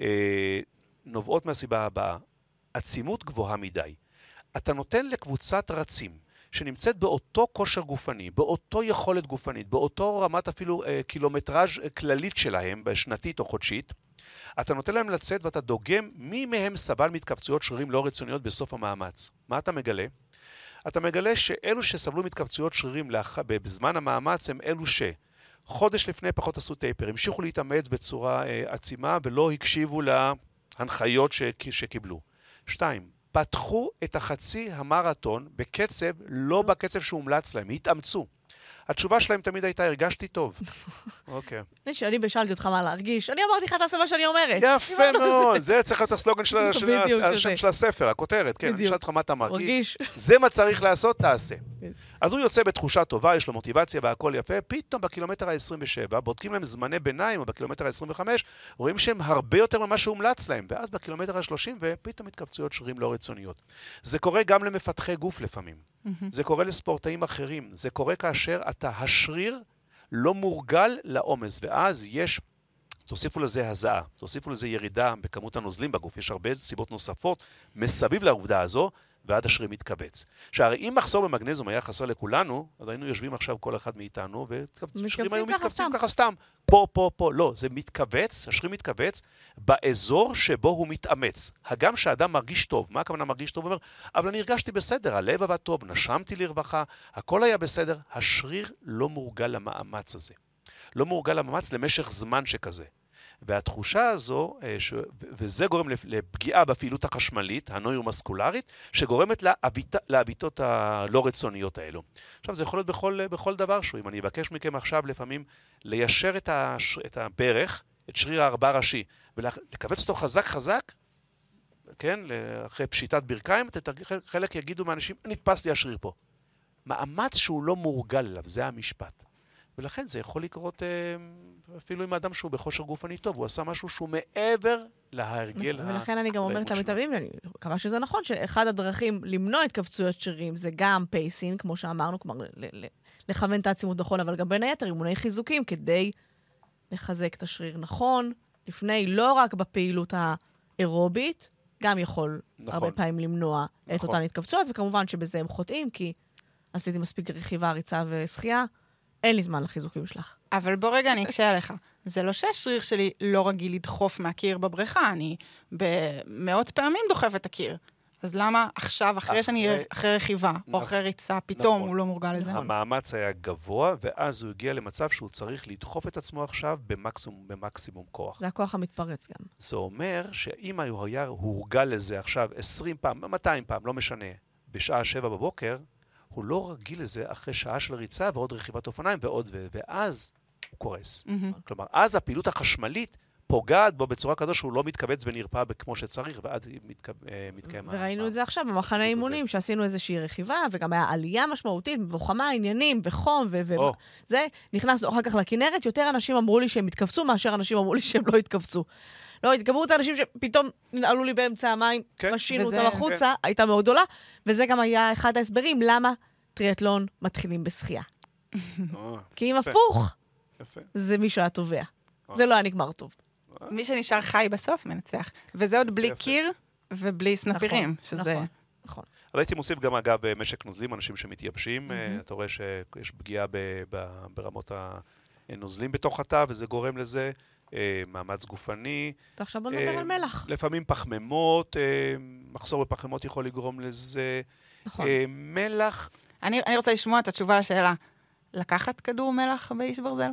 אה, נובעות מהסיבה הבאה, עצימות גבוהה מדי. אתה נותן לקבוצת רצים שנמצאת באותו כושר גופני, באותו יכולת גופנית, באותו רמת אפילו uh, קילומטראז' כללית שלהם, בשנתית או חודשית, אתה נותן להם לצאת ואתה דוגם מי מהם סבל מהתכווצויות שרירים לא רצוניות בסוף המאמץ. מה אתה מגלה? אתה מגלה שאלו שסבלו מהתכווצויות שרירים לאח... בזמן המאמץ הם אלו שחודש לפני פחות עשו טייפר, המשיכו להתאמץ בצורה אה, עצימה ולא הקשיבו להנחיות ש... שקיבלו. שתיים, פתחו את החצי המרתון בקצב, לא בקצב שהומלץ להם, התאמצו. התשובה שלהם תמיד הייתה, הרגשתי טוב. אוקיי. כשאני שאלתי אותך מה להרגיש, אני אמרתי לך, תעשה מה שאני אומרת. יפה מאוד, זה צריך להיות הסלוגן של הספר, הכותרת, כן. אני אשאל אותך מה אתה מרגיש. זה מה צריך לעשות, תעשה. אז הוא יוצא בתחושה טובה, יש לו מוטיבציה והכל יפה, פתאום בקילומטר ה-27, בודקים להם זמני ביניים, או בקילומטר ה-25, רואים שהם הרבה יותר ממה שהומלץ להם, ואז בקילומטר ה-30, ופתאום התכווצויות שרירים לא רצוניות. זה קורה גם למפתחי גוף לפעמים. זה קורה לספורטאים אחרים. זה קורה כאשר אתה, השריר לא מורגל לעומס, ואז יש תוסיפו לזה הזעה, תוסיפו לזה ירידה בכמות הנוזלים בגוף, יש הרבה סיבות נוספות מסביב לעובדה הזו, ועד השריר מתכווץ. שהרי אם מחסור במגנזיום היה חסר לכולנו, אז היינו יושבים עכשיו כל אחד מאיתנו, והשרירים היו מתכווצים ככה סתם. פה, פה, פה. לא, זה מתכווץ, השריר מתכווץ באזור שבו הוא מתאמץ. הגם שהאדם מרגיש טוב, מה הכוונה מרגיש טוב? הוא אומר, אבל אני הרגשתי בסדר, הלב עבד טוב, נשמתי לרווחה, הכל היה בסדר. השריר לא מורגל למאמץ הזה. לא מורגל למאמץ למשך זמן שכזה. והתחושה הזו, אה, ש... וזה גורם לפגיעה בפעילות החשמלית, הנוירומסקולרית, שגורמת להביט... להביטות הלא רצוניות האלו. עכשיו, זה יכול להיות בכל, בכל דבר שהוא. אם אני אבקש מכם עכשיו לפעמים ליישר את, הש... את הברך, את שריר הארבע ראשי, ולכווץ אותו חזק חזק, כן, אחרי פשיטת ברכיים, חלק יגידו מהאנשים, נתפס לי השריר פה. מאמץ שהוא לא מורגל אליו, זה המשפט. ולכן זה יכול לקרות אה, אפילו עם אדם שהוא בכושר גופני טוב, הוא עשה משהו שהוא מעבר להרגל ה... ולכן אני גם אומרת למתאמנים, ואני מקווה שזה נכון, שאחד הדרכים למנוע התכווצויות שרירים זה גם pacing, כמו שאמרנו, כלומר, לכוון את העצימות נכון, אבל גם בין היתר אימוני חיזוקים כדי לחזק את השריר נכון, לפני, לא רק בפעילות האירובית, גם יכול נכון. הרבה פעמים למנוע נכון. את אותן התכווצויות, וכמובן שבזה הם חוטאים, כי עשיתי מספיק רכיבה, ריצה ושחייה. אין לי זמן לחיזוקים שלך. אבל בוא רגע אני אקשה עליך. זה לא שהשריר שלי לא רגיל לדחוף מהקיר בבריכה, אני במאות פעמים דוחף את הקיר. אז למה עכשיו, אחרי אחרי שאני, אחרי רכיבה, נכון, או אחרי ריצה, פתאום נכון, הוא לא מורגל לזה? המאמץ היה גבוה, ואז הוא הגיע למצב שהוא צריך לדחוף את עצמו עכשיו במקסימום, במקסימום כוח. זה הכוח המתפרץ גם. זה אומר שאם הוא היה הורגל לזה עכשיו 20 פעם, 200 פעם, לא משנה, בשעה 7 בבוקר, הוא לא רגיל לזה אחרי שעה של ריצה ועוד רכיבת אופניים ועוד ו... ואז הוא קורס. מהמם. כלומר, אז הפעילות החשמלית פוגעת בו בצורה כזו שהוא לא מתכווץ ונרפא כמו שצריך, ואז מתק... אה, מתקיים... וראינו ה- את זה עכשיו במחנה. אימונים, שעשינו איזושהי רכיבה, וגם היה עלייה משמעותית, מבוכמה, עניינים, וחום, ו... או. זה, נכנסנו אחר כך לכנרת, יותר אנשים אמרו לי שהם התכווצו, מאשר אנשים אמרו לי שהם לא התכווצו. לא, כמות האנשים שפתאום ננעלו לי באמצע המים, כן. משינו וזה- אותם החוצה, הייתה מאוד גדולה, וזה גם היה אחד ההסברים למה טריאטלון מתחילים בשחייה. אה, כי אם. הפוך. זה מישהו היה טובע. אה. זה לא היה נגמר טוב. מי שנשאר חי בסוף מנצח. וזה עוד בלי. קיר ובלי סנפירים, נכון, שזה... נכון, נכון. אז הייתי מוסיף גם, אגב, משק נוזלים, אנשים שמתייבשים. אה. אתה רואה שיש פגיעה ברמות הנוזלים בתוך התא, וזה גורם לזה. אה, מאמץ גופני. ועכשיו בוא נדבר אה, על מלח. לפעמים פחמימות, אה, מחסור בפחמימות יכול לגרום לזה. נכון. אה, מלח, אני, אני רוצה לשמוע את התשובה לשאלה. לקחת כדור מלח באיש ברזל?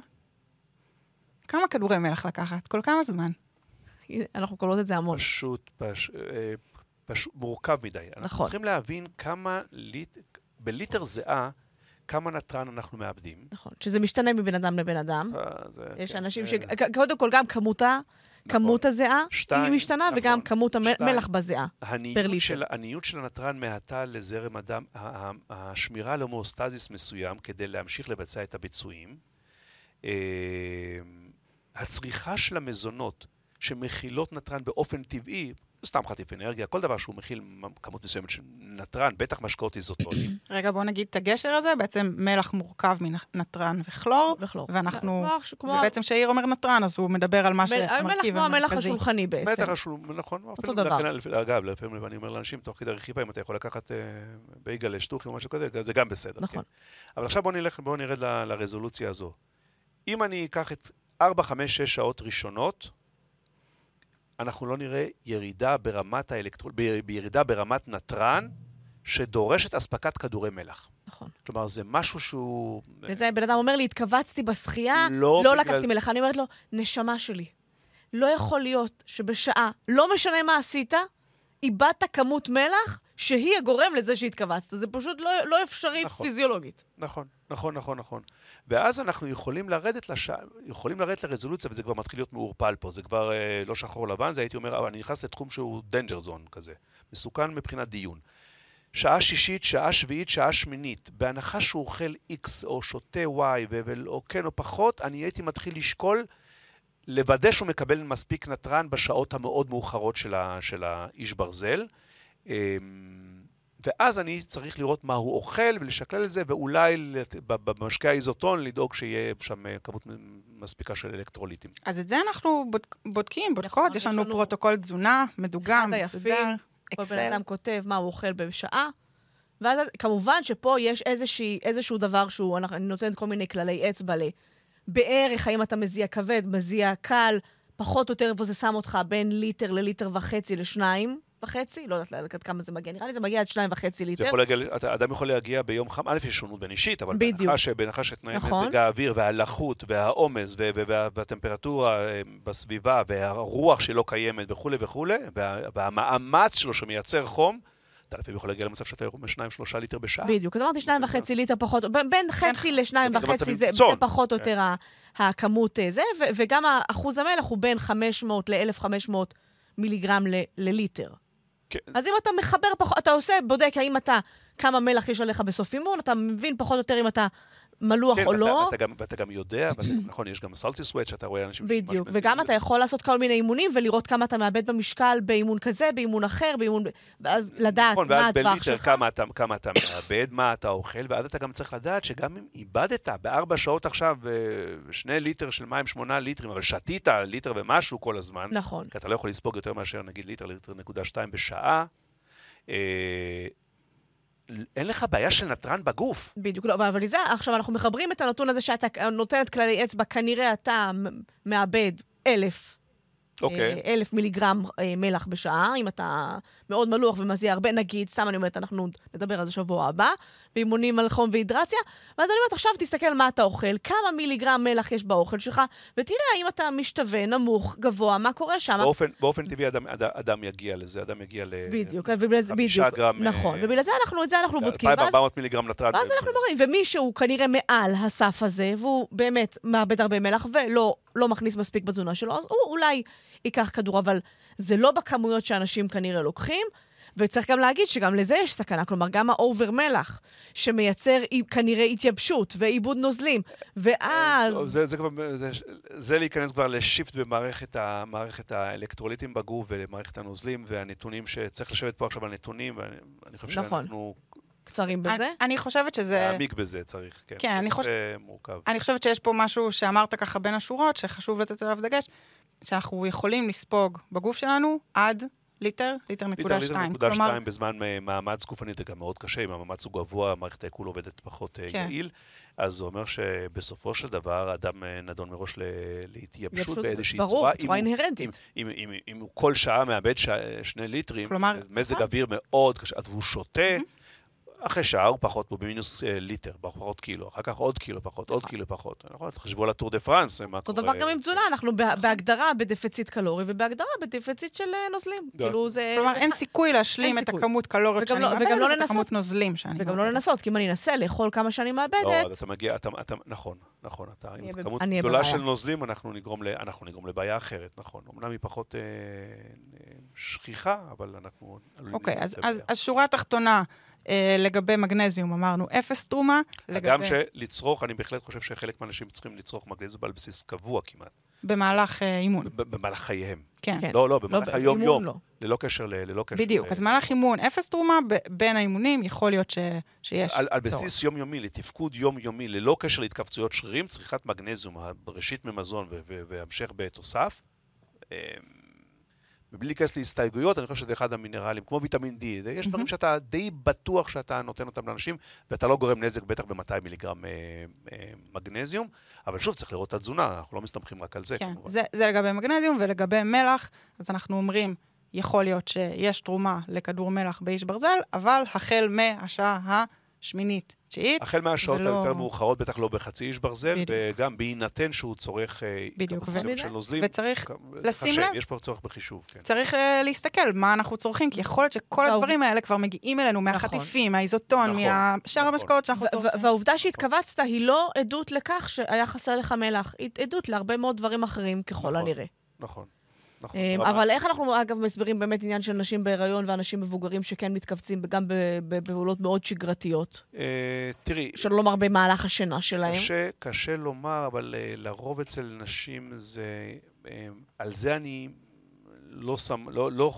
כמה כדורי מלח לקחת? כל כמה זמן? אנחנו קוראות את זה המון. פשוט, פש, אה, פשוט מורכב מדי. אנחנו נכון. צריכים להבין כמה, ליט, בליטר זיעה, כמה נתרן אנחנו מאבדים. נכון. שזה משתנה מבן אדם לבן אדם. אה, זה- יש כן, אנשים אה, ש... קודם כל, גם כמותה, כמות הזיעה, שתיים, היא משתנה, נכון. וגם כמות המלח. בזיעה. פר ליטר. של, הניוד של הנתרן מהתא לזרם הדם, השמירה על הומאוסטזיס מסוים כדי להמשיך לבצע את הביצועים. אה, הצריכה של המזונות שמכילות נתרן באופן טבעי, סתם חטיף אנרגיה, כל דבר שהוא מכיל כמות מסוימת של נתרן, בטח משקאות איזוטונים. רגע, בואו נגיד את הגשר הזה. בעצם מלח מורכב מנתרן וכלור, וכלור. ואנחנו... ובעצם כשאיר אומר נתרן, אז הוא מדבר על מה מל- המלח שהמרכיב כמו המלח המרכזי. השולחני בעצם. בטח, השול- נכון. אפילו דבר. אגב, לפעמים אני אומר לאנשים, תוך כדי רכיבה, אם אתה יכול לקחת אה, בייגלה, שטוחי או משהו כזה, זה גם בסדר. נכון. כן. אבל עכשיו בואו נרד ל- לרזולוציה הזו. אם אני אקח את 4, 5, 6 שעות ראשונות, אנחנו לא נראה ירידה ברמת האלקטרול... בירידה ברמת נתרן שדורשת אספקת כדורי מלח. נכון. כלומר, זה משהו שהוא... וזה, בן אדם אומר לי, התכווצתי בשחייה, לא לא בגלל- לקחתי מלח. אני אומרת לו, נשמה שלי, לא יכול להיות שבשעה, לא משנה מה עשית, איבדת כמות מלח שהיא הגורם לזה שהתכווצת. זה פשוט לא, לא אפשרי נכון. פיזיולוגית. נכון, נכון, נכון, נכון. ואז אנחנו יכולים לרדת, לש... יכולים לרדת לרזולוציה, וזה כבר מתחיל להיות מעורפל פה. זה כבר אה, לא שחור לבן, זה הייתי אומר, אבל אני נכנס לתחום שהוא danger zone כזה. מסוכן מבחינת דיון. שעה שישית, שעה שביעית, שעה שמינית, בהנחה שהוא אוכל X או שותה Y, ו- או כן או פחות, אני הייתי מתחיל לשקול לוודא שהוא מקבל מספיק נתרן בשעות המאוד מאוחרות של, ה- של האיש ברזל. אמ, ואז אני צריך לראות מה הוא אוכל ולשקלל את זה, ואולי במשקה האיזוטוני לדאוג שיהיה שם אה, כמות מספיקה של אלקטרוליטים. אז את זה אנחנו בודק, בודקים, בודקות, נכון, יש יש לנו פרוטוקול תזונה, מדוגם, מסודר, היפים, כל בן אקסל. אדם כותב מה הוא אוכל בשעה, ואז כמובן שפה יש איזושהי, איזשהו דבר שהוא, אנחנו- אני נותנת כל מיני כללי אצבע ל... בערך, האם אתה מזיע כבד, מזיע קל, פחות או יותר איפה זה שם אותך בין ליטר לליטר וחצי לשניים וחצי, לא יודעת עד כמה זה מגיע, נראה לי זה מגיע עד שניים וחצי זה ליטר. יכול להגיע, אתה- אדם יכול להגיע ביום חם, א', יש שונות בין אישית, אבל. בהנחה שתנאי נכון. מזג האוויר והלחות והעומס והטמפרטורה אה, בסביבה והרוח שלא קיימת וכולי וכולי, וה- והמאמץ שלו שמייצר חום, אתה לפעמים יכול להגיע למצב שאתה יורד משניים, שלושה ליטר בשעה. בדיוק, אז אמרתי שניים וחצי ליטר פחות, בין- חצי לשניים וחצי, זה פחות או כן. יותר הכמות אה, זה, וגם אחוז המלח הוא בין 500 ל-1,500 מיליגרם לליטר. כן. אז אם אתה מחבר פחות, אתה עושה, בודק האם אתה, כמה מלח יש עליך בסוף אימון, אתה מבין פחות או יותר אם אתה מלוח כן, או ואתה- לא. ואתה גם- ואתה גם יודע, ואתה- נכון, יש גם סלטי סוואט שאתה רואה אנשים... בדיוק, וגם את אתה. יכול לעשות כל מיני אימונים ולראות כמה אתה מאבד במשקל באימון כזה, באימון אחר, באימון... ואז לדעת נכון, מה ואז הטווח בליטר שלך. כמה אתה, כמה אתה מאבד, מה אתה אוכל, ואז אתה גם צריך לדעת שגם אם איבדת בארבע שעות עכשיו אה, שני ליטר של מים, שמונה ליטרים, אבל שתית ליטר ומשהו כל הזמן, נכון. כי אתה לא יכול לספוג יותר מאשר נגיד ליטר, ליטר נקודה שתיים בשעה, אה, אין לך בעיה של נתרן בגוף. בדיוק, לא, אבל זה, עכשיו אנחנו מחברים את הנתון הזה שאתה נותן את כללי אצבע, כנראה אתה מאבד אלף, אוקיי. אה, אלף מיליגרם אה, מלח בשעה, אם אתה מאוד מלוח ומזיע הרבה, נגיד, סתם אני אומרת, אנחנו נדבר על זה שבוע הבא, באימונים על חום והידרציה, ואז אני אומרת, עכשיו תסתכל מה אתה אוכל, כמה מיליגרם מלח יש באוכל שלך, ותראה האם אתה משתווה, נמוך, גבוה, מה קורה שם. באופן, באופן טבעי אדם, אד- אדם יגיע לזה, אדם יגיע ל... בדיוק, ובגלל גרם, נכון, אה, ובגלל זה אנחנו, את זה אנחנו בודקים. ואז 2,400 מיליגרם נתרן. ואז אנחנו מראים, ומישהו כנראה מעל הסף הזה, והוא באמת מאבד הרבה מלח ולא לא מכניס מספיק בתזונה שלו, אז הוא אולי ייקח כדור, אבל זה לא בכמויות שאנשים כנראה לוקחים. וצריך גם להגיד שגם לזה יש סכנה, כלומר, גם ה over מלח, שמייצר כנראה התייבשות ואיבוד נוזלים, ואז... זה, זה, כבר- זה, זה להיכנס כבר ל shift במערכת ה, האלקטרוליטים בגוף ולמערכת הנוזלים והנתונים שצריך לשבת פה עכשיו על נתונים, ואני אני חושב נכון. שאנחנו קצרים בזה. אני, אני חושבת שזה... להעמיק בזה צריך, כן. כן, אני חושב- זה מורכב. אני חושבת שיש פה משהו שאמרת ככה בין השורות, שחשוב לתת עליו דגש, שאנחנו יכולים לספוג בגוף שלנו עד ליטר, ליטר נקודה ליטר, ליטר שתיים. נקודה כלומר, שתיים בזמן אה, מאמץ גופני זה גם מאוד קשה, אם המאמץ הוא גבוה, מערכת העיכול עובדת פחות אה, כן. יעיל, אז זה אומר שבסופו של דבר האדם אה, נדון מראש ל- להתייבשות התייבשות, באיזושהי ברור, צורה. אם הוא- אינהרנטית. אם, אם, אם, אם הוא כל שעה מאבד ש... שני ליטרים, כלומר- מזג. אוויר מאוד קשה, והוא שותה, אחרי שעה הוא פחות, הוא במינוס אה, ליטר, פחות קילו, אחר כך עוד קילו פחות, עוד קילו פחות. נכון, תחשבו על הטור דה פרנס, מה אותו קורה. דבר גם עם תזונה, אנחנו בה- בהגדרה בדפיציט קלורי ובהגדרה בדפיציט של אה, נוזלים. כאילו זה... כלומר, אין סיכוי להשלים את. הכמות קלוריות וגם שאני לא- מאבדת וגם לא לנסות. הכמות נוזלים שאני וגם לא מאבדת. לנסות, כי אם אני אנסה לאכול כמה שאני לא, מאבדת, אז אתה מגיע, אתה, אתה, נכון, נכון, אתה עם כמות גדולה. של נוזלים, אנחנו נגרום, ל, אנחנו נגרום לבעיה אחרת, נכון. אמנם היא פחות אה, שכיחה, אבל אנחנו עלולים אוקיי, אז, לבעיה. אז, אז שורה תחתונה, אה, לגבי מגנזיום אמרנו אפס תרומה. הגם לגבי- שלצרוך, אני בהחלט חושב שחלק מהאנשים צריכים לצרוך מגנזיום על בסיס קבוע כמעט, במהלך אה, אימון. במהלך חייהם. כן. כן. לא, לא, במהלך ב- היום-יום, לא. ללא קשר ל... ללא קשר בדיוק, ל- אז במהלך אימון אפס תרומה, בין האימונים יכול להיות ש, שיש על, על צורך. בסיס יומיומי, לתפקוד יומיומי, ללא קשר להתכווצויות שרירים, צריכת מגנזיום, ראשית ממזון והמשך בתוסף. מבלי להיכנס להסתייגויות, אני חושב שזה אחד המינרלים, כמו ויטמין D. יש דברים שאתה די בטוח שאתה נותן אותם לאנשים, ואתה לא גורם נזק, בטח ב-200 מיליגרם אה, אה, מגנזיום. אבל שוב, צריך לראות את התזונה, אנחנו לא מסתמכים רק על זה. כן. זה, זה לגבי מגנזיום, ולגבי מלח, אז אנחנו אומרים, יכול להיות שיש תרומה לכדור מלח באיש ברזל, אבל החל מהשעה השמינית, תשיעית, החל מהשעות ולא- היותר מאוחרות, בטח לא בחצי איש ברזל, בדיוק. וגם בהינתן שהוא צורך אה, ו- מסוימת של נוזלים. וצריך כ- לשים חשב, לב. יש פה צורך בחישוב, כן. צריך אה, להסתכל מה אנחנו צורכים, כי יכול להיות שכל הדברים האלה כבר מגיעים אלינו מהחטיפים, מהאיזוטון, נכון, מהשאר נכון. המשקאות שאנחנו צורכים. והעובדה שהתכווצת היא לא עדות לכך שהיה חסר לך מלח, היא עדות להרבה מאוד דברים אחרים ככל נכון. הנראה. נכון. נכון. ברמה- אבל איך אנחנו, אגב, מסבירים באמת עניין של נשים בהיריון ואנשים מבוגרים שכן מתכווצים גם בפעולות מאוד שגרתיות, אה, תראי, שלא לומר במהלך השינה שלהם? קשה, קשה לומר, אבל אה, לרוב אצל נשים זה... אה, על זה אני לא שם, לא, לא,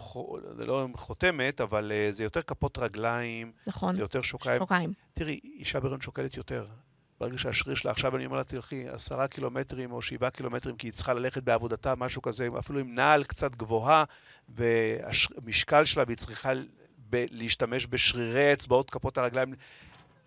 זה לא חותמת, אבל אה, זה יותר כפות רגליים, נכון, זה יותר שוקיים. שוקיים. תראי, אישה בהיריון שוקלת יותר. ברגע שהשריר שלה, עכשיו אני אומר לה, תלכי עשרה קילומטרים או שבעה קילומטרים, כי היא צריכה ללכת בעבודתה, משהו כזה, אפילו עם נעל קצת גבוהה, והמשקל שלה, והיא צריכה ב- להשתמש בשרירי אצבעות כפות הרגליים,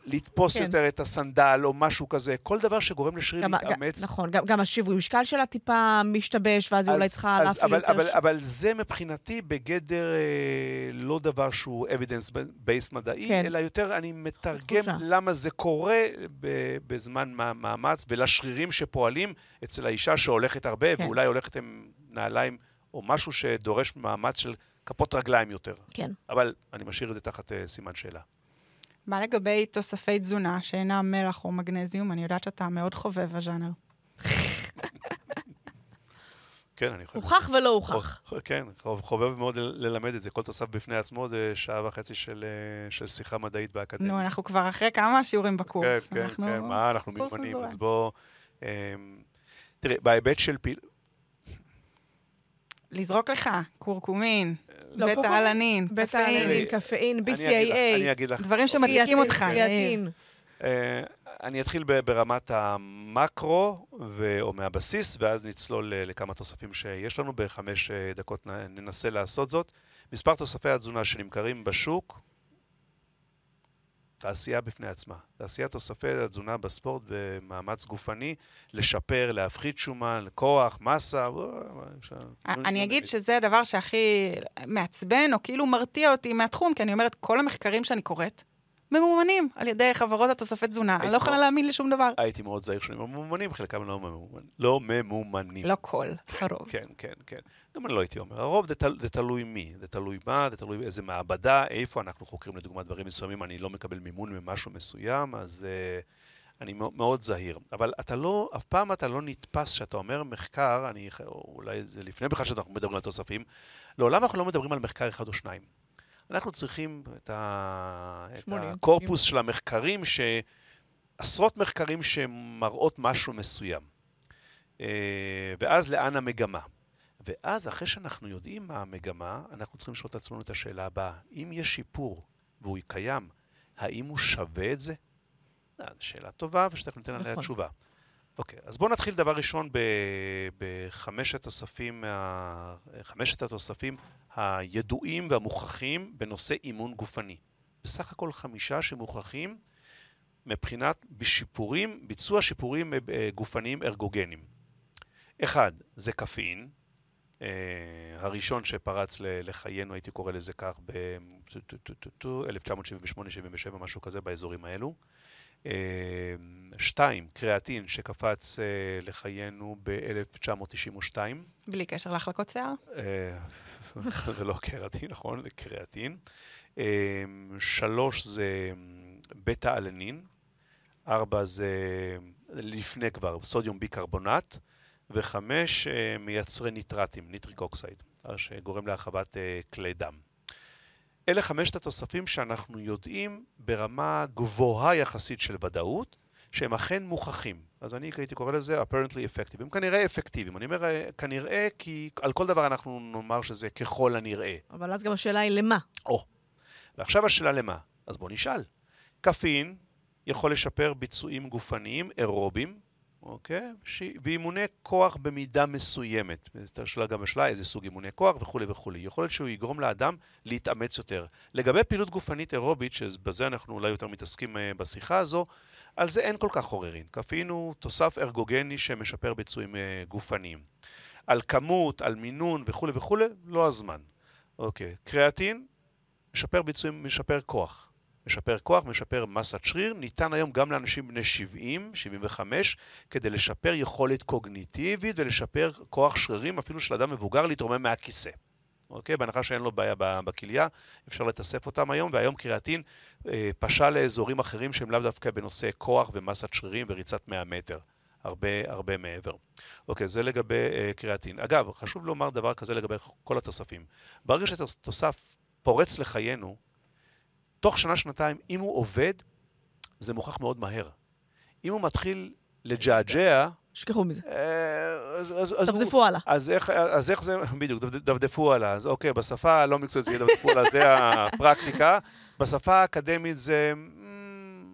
לתפוס כן. יותר את הסנדל או משהו כזה, כל דבר שגורם לשריר גם, להתאמץ. גם, נכון, גם, גם השיווי משקל שלה טיפה משתבש, ואז היא אולי צריכה להפעיל יותר... אבל, ש- אבל זה מבחינתי בגדר אה, לא דבר שהוא evidence-based מדעי, כן. אלא יותר אני מתרגם תחושה. למה זה קורה ב, בזמן מאמץ ולשרירים שפועלים אצל האישה שהולכת הרבה, כן. ואולי הולכת עם נעליים או משהו שדורש מאמץ של כפות רגליים יותר. כן. אבל אני משאיר את זה תחת אה, סימן שאלה. מה לגבי תוספי תזונה שאינם מלח או מגנזיום? אני יודעת שאתה מאוד חובב הז'אנר. כן, אני חושב... הוכח ולא הוכח. כן, חוב- חובב מאוד ללמד את זה. כל תוסף בפני עצמו זה שעה וחצי של, אה, של שיחה מדעית באקדמיה. נו, אנחנו כבר אחרי כמה שיעורים כן, בקורס. כן, אנחנו... כן, מה, אנחנו מיומנים. אז בוא... אמ, תראה, בהיבט של פעיל... לזרוק לך, קורקומין, לא, בטא אלנין, קפאין, קפאין, אני אגיד לך- אני BCAA, אגיד לך, דברים שמדליקים אותך. אה, אני אתחיל ברמת המקרו, ו- או מהבסיס, ואז נצלול אה, לכמה תוספים שיש לנו. בחמש אה, דקות ננסה לעשות זאת. מספר תוספי התזונה שנמכרים בשוק, תעשייה בפני עצמה. תעשיית תוספי התזונה בספורט במאמץ גופני, לשפר, להפחית שומן, כוח, מסה. אני אגיד שזה הדבר שהכי מעצבן, או כאילו מרתיע אותי מהתחום, כי אני אומרת, כל המחקרים שאני קוראת, ממומנים על ידי חברות התוספי תזונה. אני לא יכולה להאמין לשום דבר. הייתי מאוד זהיר שהם ממומנים, חלקם לא ממומנים. לא ממומנים. לא כל, הרוב. כן, כן, כן. גם אני לא הייתי אומר. הרוב זה, תל, זה תלוי מי, זה תלוי מה, זה תלוי באיזה מעבדה, איפה אנחנו חוקרים לדוגמה דברים מסוימים, אני לא מקבל מימון ממשהו מסוים, אז uh, אני מאוד זהיר. אבל אתה לא, אף פעם אתה לא נתפס שאתה אומר מחקר, אני, אולי זה לפני בכלל שאנחנו מדברים על תוספים, לעולם אנחנו לא מדברים על מחקר אחד או שניים. אנחנו צריכים את, ה... 80, את הקורפוס 80. של המחקרים, שעשרות מחקרים שמראות משהו מסוים. אה, ואז לאן המגמה? ואז אחרי שאנחנו יודעים מה המגמה, אנחנו צריכים לשאול את עצמנו את השאלה הבאה. אם יש שיפור והוא קיים, האם הוא שווה את זה? זו שאלה טובה ושתכף ניתן עליה נכון. תשובה. אוקיי, אז בואו נתחיל דבר ראשון בחמשת התוספים, חמשת התוספים הידועים והמוכחים בנושא אימון גופני. בסך הכל חמישה שמוכחים מבחינת בשיפורים, ביצוע שיפורים אה, גופניים ארגוגנים. אחד, זה קפאין, אה, הראשון שפרץ לחיינו, הייתי קורא לזה כך, ב-1978-77, משהו כזה באזורים האלו. אה, שתיים, קריאטין שקפץ אה, לחיינו ב-1992. בלי קשר להחלקות שיער? אה, זה לא קריאטין, נכון? זה קריאטין. שלוש זה בטא-אלנין. ארבע זה לפני כבר, sodium bicarbonate. וחמש, מייצרי ניטרטים, nitric oxide, שגורם להרחבת כלי דם. אלה חמשת התוספים שאנחנו יודעים ברמה גבוהה יחסית של ודאות, שהם אכן מוכחים. אז אני הייתי קורא לזה apparently effective. הם כנראה אפקטיביים. אני אומר אה, כנראה כי על כל דבר אנחנו נאמר שזה ככל הנראה. אבל אז גם השאלה היא למה. או. ועכשיו השאלה למה. אז בואו נשאל. קפין יכול לשפר ביצועים גופניים אירובים, אוקיי? ש... ואימוני כוח במידה מסוימת. השאלה גם השאלה איזה סוג אימוני כוח וכולי וכולי. יכול להיות שהוא יגרום לאדם להתאמץ יותר. לגבי פעילות גופנית אירובית, שבזה אנחנו אולי יותר מתעסקים אה, בשיחה הזו, על זה אין כל כך עוררין. קפאין הוא תוסף ארגוגני שמשפר ביצועים אה, גופניים. על כמות, על מינון וכולי וכולי, לא הזמן. אוקיי. קריאטין, משפר ביצועים, משפר כוח. משפר כוח, משפר מסת שריר, ניתן היום גם לאנשים בני 70, 75, כדי לשפר יכולת קוגניטיבית ולשפר כוח שרירים, אפילו של אדם מבוגר, להתרומם מהכיסא. אוקיי? בהנחה שאין לו בעיה בכליה, אפשר לתסף אותם היום, והיום קריאטין אה, פשע לאזורים אחרים שהם לאו דווקא בנושא כוח ומסת שרירים וריצת 100 מטר. הרבה הרבה מעבר. אוקיי, זה לגבי אה, קריאטין. אגב, חשוב לומר דבר כזה לגבי כל התוספים. ברגע שתוסף פורץ לחיינו, תוך שנה-שנתיים, אם הוא עובד, זה מוכח מאוד מהר. אם הוא מתחיל לג'עג'ע... שכחו מזה. אה, דפדפו הלאה. אז איך זה, בדיוק, דפדפו הלאה. אז אוקיי, בשפה הלא מקצועית זה דפדפו הלאה, זה הפרקטיקה. בשפה האקדמית זה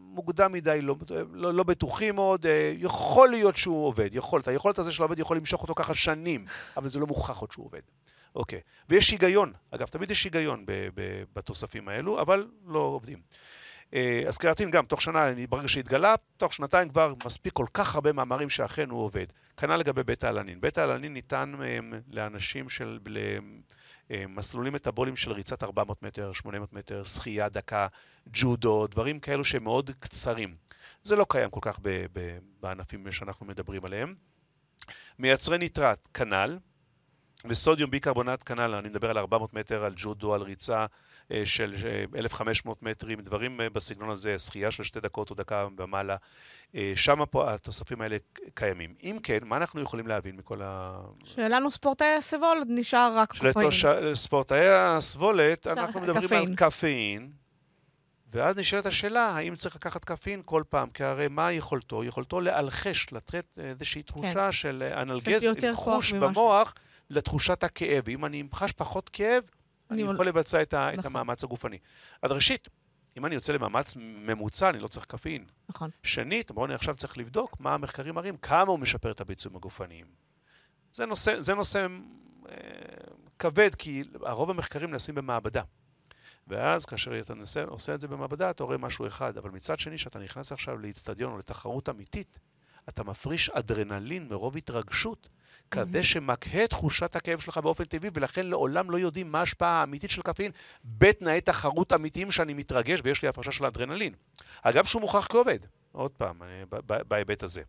מוקדם מדי, לא, לא, לא בטוחים מאוד, אה, יכול להיות שהוא עובד, יכולת. היכולת הזה של העובד יכול למשוך אותו ככה שנים, אבל זה לא מוכח עוד שהוא עובד. אוקיי. ויש היגיון, אגב, תמיד יש היגיון בתוספים האלו, אבל לא עובדים. אה, אז קריאטין גם, תוך שנה, ברגע שהתגלה, תוך שנתיים כבר מספיק כל כך הרבה מאמרים שאכן הוא עובד. כנ"ל לגבי בטא-אלנין. בטא-אלנין ניתן אה, לאנשים של... אה, מסלולים מטאבוליים של ריצת 400 מטר, 800 מטר, שחייה דקה, ג'ודו, דברים כאלו שהם מאוד קצרים. זה לא קיים כל כך בענפים שאנחנו מדברים עליהם. מייצרי ניטרט, כנ"ל, וסודיום ביקרבונט כנ"ל, אני מדבר על 400 מטר, על ג'ודו, על ריצה אה, של 1,500 אה, מטרים, דברים אה, בסגנון הזה, שחייה של שתי דקות או דקה ומעלה. שם פה התוספים האלה קיימים. אם כן, מה אנחנו יכולים להבין מכל ה... שלנו ספורטאי הסבולת נשאר רק קופאין. ספורטאי הסבולת, אנחנו מדברים על קפאין. ואז נשאלת השאלה, האם צריך לקחת קפאין כל פעם, כי הרי מה יכולתו? יכולתו לאלחש, לתת איזושהי תחושה כן. של אנלגז, חוש במוח. לתחושת הכאב. ואם אני חש פחות כאב, אני יכול לבצע את, נכון. את המאמץ הגופני. אז ראשית, אם אני יוצא למאמץ ממוצע, אני לא צריך קפאין. נכון. שנית, בואו אני עכשיו צריך לבדוק מה המחקרים מראים, כמה הוא משפר את הביצועים הגופניים. זה נושא, זה נושא אה, כבד, כי הרוב המחקרים נעשים במעבדה. ואז כאשר אתה נושא, עושה את זה במעבדה, אתה רואה משהו אחד. אבל מצד שני, כשאתה נכנס עכשיו לאיצטדיון או לתחרות אמיתית, אתה מפריש אדרנלין מרוב התרגשות, כזה שמקהה את תחושת הכאב שלך באופן טבעי, ולכן לעולם לא יודעים מה ההשפעה האמיתית של קפאין בתנאי תחרות אמיתיים שאני מתרגש ויש לי הפרשה של אדרנלין. אגב, שהוא מוכח כעובד, עוד פעם, אה, בהיבט הזה.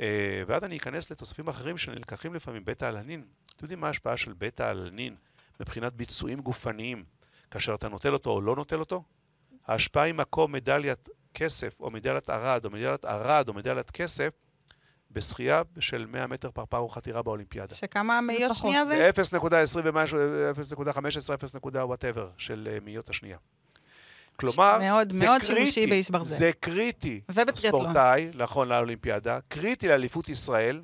אה, ואז אני אכנס לתוספים אחרים שנלקחים לפעמים, בטא-אלנין. אתם יודעים מה ההשפעה של בטא-אלנין מבחינת ביצועים גופניים, כאשר אתה נוטל אותו או לא נוטל אותו? ההשפעה היא מקום מדליית כסף, או מדליית ארד, או מדליית ארד, או מדליית כסף, בשחייה של 100 מטר פרפר או חתירה באולימפיאדה. שכמה מאיות. שנייה זה? זה 0.20 ומשהו, 0.15, 0. whatever של אה, מאיות השנייה. כלומר, מאוד, זה מאוד קריטי, באיש ברזל. זה קריטי. ובטריאטלון. ספורטאי, נכון, לאולימפיאדה, קריטי לאליפות ישראל.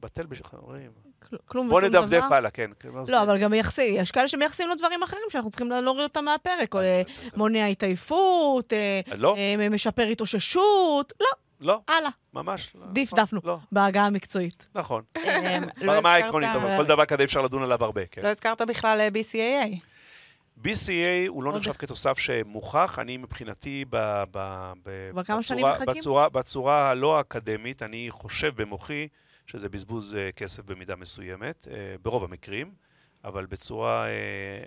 בטל בשחררים. כל- כלום בוא ושום נדפדף דבר. הלאה, כן. זה- לא, אבל גם מייחסים, יש כאלה שמייחסים לו דברים אחרים שאנחנו צריכים להוריד אותם מהפרק. או, אה, מונע התעייפות, אה, לא, משפר התאוששות. לא, לא, הלאה, ממש לא. דפדפנו. לא, בעגה המקצועית. נכון. אמ, לא ברמה העקרונית, אבל כל דבר כזה אפשר לדון עליו הרבה, כן. לא הזכרת בכלל אה, BCAA. BCA הוא לא נחשב. כתוסף שמוכח, אני מבחינתי ב, ב, ב, בצורה? בצורה, בצורה הלא אקדמית, אני חושב במוחי שזה בזבוז אה, כסף במידה מסוימת, אה, ברוב המקרים, אבל בצורה אה,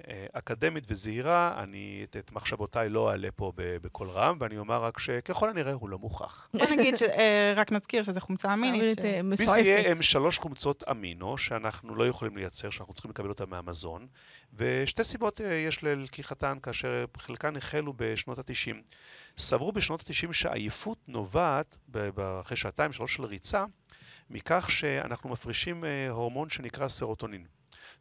אה, אקדמית וזהירה, אני את, את מחשבותיי לא אעלה פה בקול רם, ואני אומר רק שככל הנראה הוא לא מוכח. בוא נגיד, ש- אה, רק נזכיר שזה חומצה אמינית. ש- אה, BCAA. הם שלוש חומצות אמינו שאנחנו לא יכולים לייצר, שאנחנו צריכים לקבל אותן מהמזון, ושתי סיבות אה, יש ללקיחתן, כאשר חלקן החלו בשנות ה-90. סברו בשנות ה-90 שעייפות נובעת, אחרי שעתיים, שלוש של ריצה, מכך שאנחנו מפרישים אה, הורמון שנקרא סרוטונין.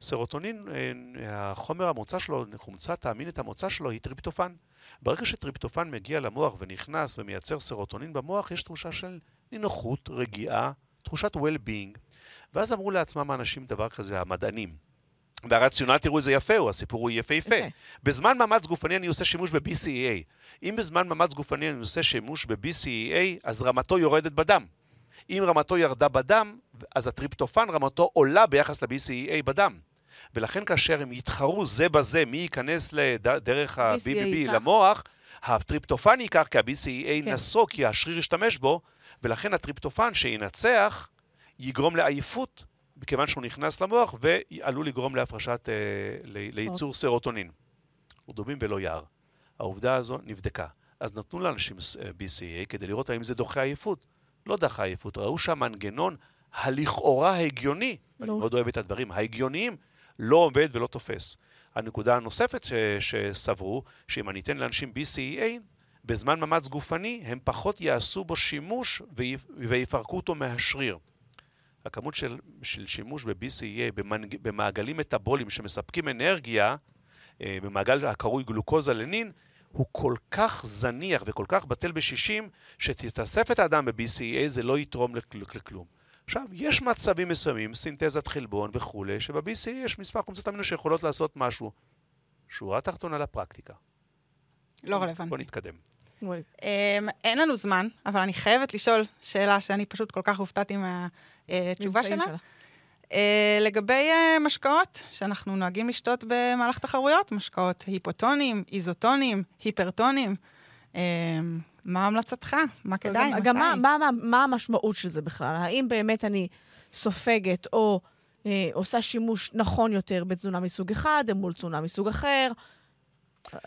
סרוטונין, אה, החומר המוצא שלו, חומצת האמינית המוצא שלו היא טריפטופן. ברגע שטריפטופן מגיע למוח ונכנס ומייצר סרוטונין במוח, יש תחושה של נינוחות, רגיעה, תחושת well-being. ואז אמרו לעצמם האנשים דבר כזה, המדענים. והרציונל, תראו איזה יפה הוא, הסיפור הוא יפהפה. יפה. בזמן מאמץ גופני אני עושה שימוש ב-BCEA. אם בזמן מאמץ גופני אני עושה שימוש ב-BCEA, אז רמתו יורדת בדם. אם רמתו ירדה בדם, אז הטריפטופן רמתו עולה ביחס ל-BCEA בדם. ולכן כאשר הם יתחרו זה בזה, מי ייכנס לד- דרך ה-BBB. למוח, הטריפטופן ייקח כי ה-BCAA כן. נסוג, כי השריר ישתמש בו, ולכן הטריפטופן שינצח יגרום לעייפות, מכיוון שהוא נכנס למוח, ועלול לגרום להפרשת, אה, ל- לייצור סרוטונין. דומים ולא יער. העובדה הזו נבדקה. אז נתנו לאנשים אה, BCAA כדי לראות האם זה דוחה עייפות. לא דחה עייפות, ראו שהמנגנון הלכאורה הגיוני, לא. מאוד אוהב את הדברים, ההגיוניים, לא עובד ולא תופס. הנקודה הנוספת ש- שסברו, שאם אני אתן לאנשים BCA, בזמן מאמץ גופני, הם פחות יעשו בו שימוש ויפ- ויפרקו אותו מהשריר. הכמות של, של שימוש ב-BCA במנג, במעגלים מטאבוליים שמספקים אנרגיה, אה, במעגל הקרוי גלוקוזה-לנין, הוא כל כך זניח וכל כך בטל בשישים, שתתאסף את האדם ב-BCA זה לא יתרום לכ- לכלום. עכשיו, יש מצבים מסוימים, סינתזת חלבון וכולי, שב-BCA יש מספר חומצות אמינו שיכולות לעשות משהו. שורה תחתונה לפרקטיקה. לא בוא רלוונטי. נתקדם. וואי. אמ, אין לנו זמן, אבל אני חייבת לשאול שאלה שאני פשוט כל כך הופתעתי מהתשובה שלה. אה, לגבי אה, משקאות שאנחנו נוהגים לשתות במהלך תחרויות, משקאות היפוטונים, איזוטונים, היפרטונים, אה, מה המלצתך? מה כדאי? גם, גם מה? מה, מה, מה המשמעות של זה בכלל? האם באמת אני סופגת או אה, עושה שימוש נכון יותר בתזונה מסוג אחד מול תזונה מסוג אחר?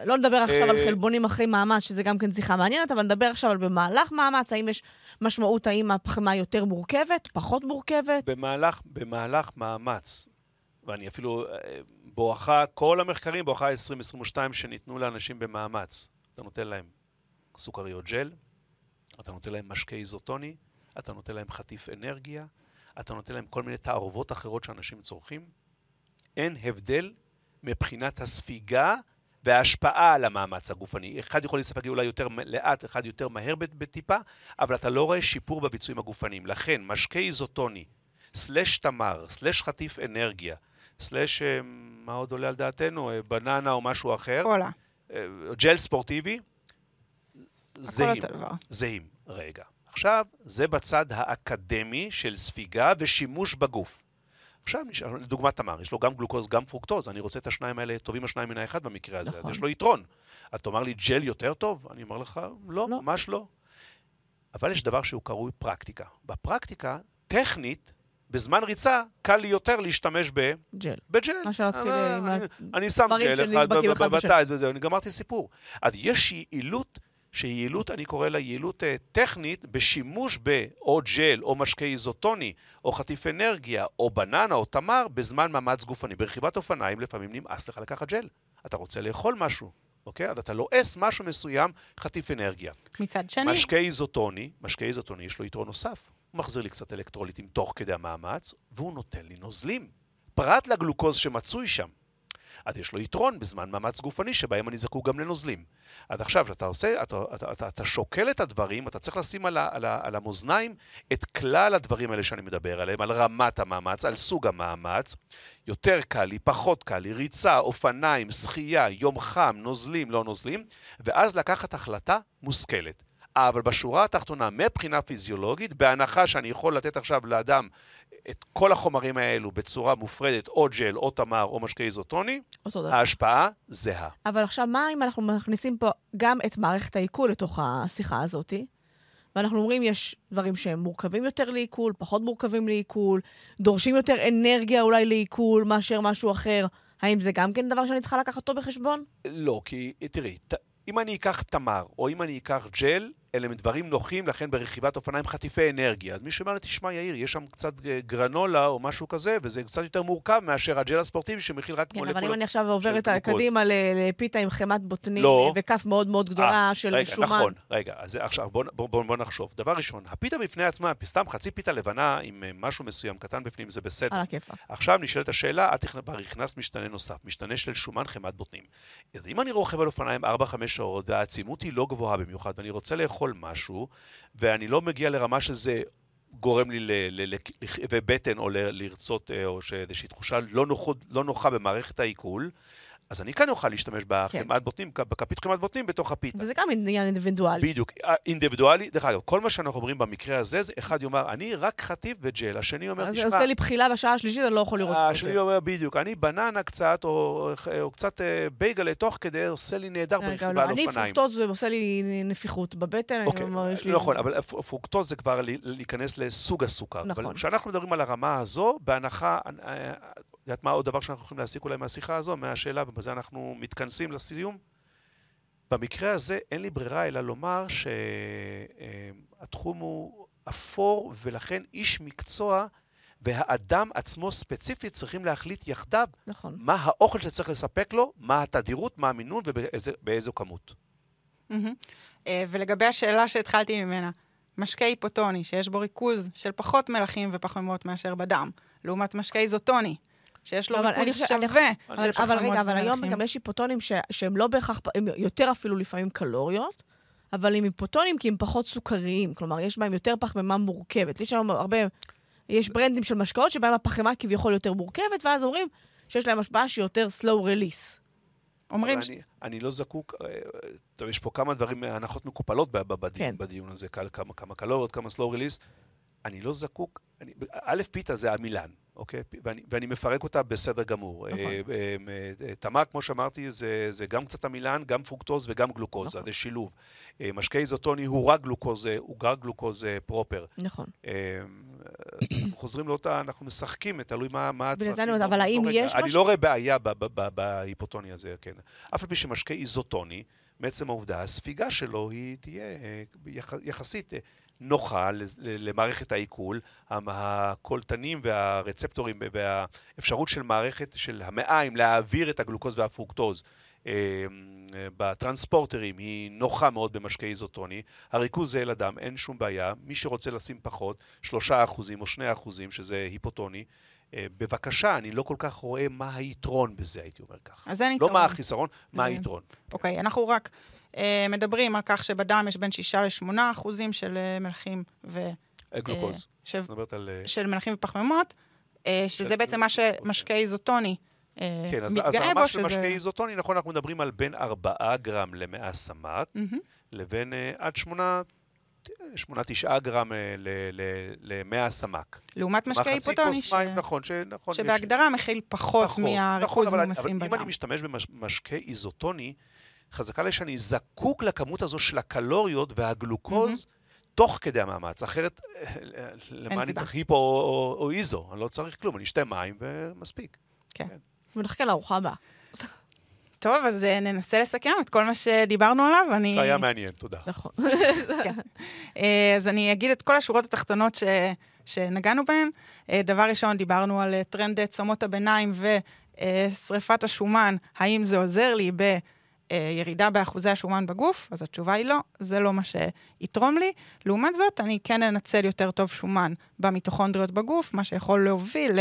לא נדבר עכשיו על אה, חלבונים אחרי מאמץ, שזה גם כן שיחה מעניינת, אבל נדבר עכשיו על במהלך מאמץ, האם יש משמעות, האם הפחמה יותר מורכבת, פחות מורכבת? במהלך, במהלך מאמץ, ואני אפילו, אה, בואכה כל המחקרים, בואכה 2022 שניתנו לאנשים במאמץ, אתה נותן להם סוכריות ג'ל, אתה נותן להם משקה איזוטוני, אתה נותן להם חטיף אנרגיה, אתה נותן להם כל מיני תערובות אחרות שאנשים צורכים. אין הבדל מבחינת הספיגה וההשפעה על המאמץ הגופני. אחד יכול להסתפק אולי יותר לאט, אחד יותר מהר בט- בטיפה, אבל אתה לא רואה שיפור בביצועים הגופניים. לכן, משקה איזוטוני, סלש תמר, סלש חטיף אנרגיה, סלש, אה, מה עוד עולה על דעתנו, אה, בננה או משהו אחר, קולה, אה, ג'ל ספורטיבי, זהים. דבר. זהים. רגע. עכשיו, זה בצד האקדמי של ספיגה ושימוש בגוף. עכשיו, לדוגמה תמר, יש לו גם גלוקוז, גם פרוקטוז, אני רוצה את השניים האלה, טובים השניים מן האחד במקרה הזה, נכון. אז יש לו יתרון. אתה תאמר לי, ג'ל יותר טוב? אני אומר לך, לא, לא. ממש לא. אבל יש דבר שהוא קרוי פרקטיקה. בפרקטיקה, טכנית, בזמן ריצה, קל לי יותר להשתמש ב... ג'ל. בג'ל. אה, עם אני- אני שם ג'ל אחד. בטייס וזהו, אני גמרתי סיפור. אז יש יעילות, שהיא יעילות, אני קורא לה יעילות אה, טכנית, בשימוש באו ג'ל, או משקה איזוטוני, או חטיף אנרגיה, או בננה, או תמר, בזמן מאמץ גופני. ברכיבת אופניים לפעמים נמאס לך לקחת ג'ל. אתה רוצה לאכול משהו, אוקיי? אז אתה לועס משהו מסוים, חטיף אנרגיה. מצד שני, משקה איזוטוני, משקה איזוטוני יש לו יתרון נוסף. הוא מחזיר לי קצת אלקטרוליטים תוך כדי המאמץ, והוא נותן לי נוזלים. פרט לגלוקוז שמצוי שם. אז יש לו יתרון בזמן מאמץ גופני, שבהם אני זקוק גם לנוזלים. אז עכשיו, כשאתה עושה, אתה, אתה, אתה, אתה שוקל את הדברים, אתה צריך לשים על, ה, על, ה, על המאזניים את כלל הדברים האלה שאני מדבר עליהם, על רמת המאמץ, על סוג המאמץ. יותר קל לי, פחות קל לי, ריצה, אופניים, שחייה, יום חם, נוזלים, לא נוזלים, ואז לקחת החלטה מושכלת. אבל בשורה התחתונה, מבחינה פיזיולוגית, בהנחה שאני יכול לתת עכשיו לאדם את כל החומרים האלו בצורה מופרדת, או ג'ל, או תמר, או משקה איזוטוני. ההשפעה זהה. אבל עכשיו, מה אם אנחנו מכניסים פה גם את מערכת העיכול לתוך השיחה הזאת? ואנחנו אומרים, יש דברים שהם מורכבים יותר לעיכול, פחות מורכבים לעיכול, דורשים יותר אנרגיה אולי לעיכול מאשר משהו אחר. האם זה גם כן דבר שאני צריכה לקחת אותו בחשבון? לא, כי תראי, ת- אם אני אקח תמר, או אם אני אקח ג'ל, אלה דברים נוחים, לכן ברכיבת אופניים חטיפי אנרגיה. אז מישהו אומר לי, תשמע יאיר, יש שם קצת אה, גרנולה או משהו כזה, וזה קצת יותר מורכב מאשר הג'ל הספורטיבי שמכיל רק כן, אבל מולקולות. אם אני עכשיו עוברת. קדימה לפיתה עם חמת בוטנים לא. וכף מאוד מאוד גדולה אה, של רגע, שומן. נכון, רגע, אז עכשיו בוא, בוא, בוא, בוא נחשוב. דבר ראשון, הפיתה בפני עצמה, סתם חצי פיתה לבנה עם אה, משהו מסוים קטן בפנים, זה בסדר. על הכיפאק. עכשיו נשאלת השאלה, את הכנסת משתנה נוסף, משתנה של שומן חמת בוטנים. אז אם אני רוכב על אופניים 4-5 שעות והעצימות היא לא גבוהה במיוחד ואני רוצה לאכול משהו ואני לא מגיע לרמה שזה גורם לי ל- ל- ל- לכ- ובטן או לרצות אה, או שאיזושהי תחושה לא, נוחות, לא נוחה במערכת העיכול, אז אני כאן אוכל להשתמש בחמאת בוטנים, בכפית חמאת בוטנים בתוך הפיתה. וזה גם עניין אינדיבידואלי. בדיוק, אה, אינדיבידואלי, דרך אגב, כל מה שאנחנו אומרים במקרה הזה, זה אחד יאמר, אני רק חטיף וג'ל, השני אומר, אז זה תשמע, עושה לי בחילה בשעה השלישית, אני לא יכול לראות יותר. השני אומר בדיוק, אני בננה קצת, או, קצת אה, בייגלה תוך כדי, עושה לי נהדר ברכיבה לא, על אני אופניים. פרוקטוז עושה לי נפיחות בבטן, אני אוקיי, אומר, יש לי... נכון, אבל פרוקטוז זה כבר להיכנס לסוג הסוכר. נכון. כשאנחנו מדברים על הרמה הזו, בהנחה, אה, את יודעת מה עוד דבר שאנחנו יכולים להסיק אולי מהשיחה הזו, מהשאלה, ובזה אנחנו מתכנסים לסיום? במקרה הזה אין לי ברירה אלא לומר שהתחום הוא אפור, ולכן איש מקצוע והאדם עצמו ספציפית צריכים להחליט יחדיו נכון. מה האוכל שצריך לספק לו, מה התדירות, מה המינון ובאיזו כמות. מהמם. אה, ולגבי השאלה שהתחלתי ממנה, משקה היפוטוני, שיש בו ריכוז של פחות מלחים ופחמימות מאשר בדם, לעומת משקה איזוטוני, שיש לו אבל אני ריכוז שווה אבל, רגע, אבל היום. גם יש היפוטונים ש, שהם לא בהכרח, הם יותר אפילו לפעמים קלוריות, אבל הם היפוטונים כי הם פחות סוכריים. כלומר, יש בהם יותר פחמימה מורכבת. יש שם הרבה, יש ברנדים של משקאות שבהם הפחמימה כביכול יותר מורכבת, ואז אומרים שיש להם השפעה שהיא יותר slow release. אומרים, אני, אני לא זקוק, אה, טוב, יש פה כמה דברים, הנחות מקופלות בדיון, כן. בדיון הזה, כל- כמה, כמה קלוריות, כמה slow release. אני לא זקוק, אני, א', פיתה זה עמילן, אוקיי? ואני, ואני מפרק אותה בסדר גמור. נכון. אה, אה, אה, תמר, כמו שאמרתי, זה, זה גם קצת עמילן, גם פרוקטוז וגם גלוקוזה, נכון. זה שילוב. אה, משקה איזוטוני הוא רק גלוקוז, הוא רק גלוקוז אה, proper. נכון. אה, אנחנו חוזרים לאותה, אנחנו משחקים, תלוי מה, מה הצרכים. אבל האם. יש אני לא רואה בעיה בהיפוטוני הזה, כן. אף על פי שמשקה איזוטוני, מעצם העובדה, הספיגה שלו היא תהיה אה, יח- יחסית אה, נוחה למערכת העיכול. הקולטנים והרצפטורים והאפשרות של מערכת, של המעיים להעביר את הגלוקוז והפרוקטוז אה, בטרנספורטרים היא נוחה מאוד במשקה איזוטוני. הריכוז זה אל אדם, אין שום בעיה. מי שרוצה לשים פחות, שלושה אחוזים או שני אחוזים, שזה היפוטוני, אה, בבקשה, אני לא כל כך רואה מה היתרון בזה, הייתי אומר ככה. אז אין לא יתרון. מה החיסרון, מה אה, היתרון. אוקיי, אנחנו רק מדברים על כך שבדם יש בין 6 ל-8 אחוזים של אה, מלחים ו... אה, גלוקוז. ש... מדברת על... אה, של מלחים ופחמימות, אה, שזה בעצם מה. שמשקה איזוטוני אה, כן, אז, אז מתגאה הרמה של שזה... משקה איזוטוני, נכון, אנחנו מדברים על בין 4 גרם ל-100 סמ"ק. לבין אה, עד 8... 8-9 גרם ל-100 סמ"ק. לעומת משקה היפוטוני, ש... מים, נכון, ש- נכון, יש- שבהגדרה מכיל פחות נכון, מהריכוז אבל- מומסים אבל אם אני בדם. משתמש במשקה איזוטוני, חזקה לי שאני זקוק לכמות הזו של הקלוריות והגלוקוז תוך כדי המאמץ, אחרת למה אני. צריך היפו או, או, או איזו? אני לא צריך כלום, אני אשתה מים ומספיק. ונחכה לארוחה הבאה. טוב, אז אה, ננסה לסכם את כל מה שדיברנו עליו. אני... היה מעניין, תודה. נכון. אה, אז אני אגיד את כל השורות התחתונות ש... שנגענו בהן. אה, דבר ראשון, דיברנו על טרנד תשומות הביניים ושרפת השומן, האם זה עוזר לי בירידה באחוזי השומן בגוף? אז התשובה היא לא, זה לא מה שיתרום לי. לעומת זאת, אני כן אנצל יותר טוב שומן במיטוכונדריות בגוף, מה שיכול להוביל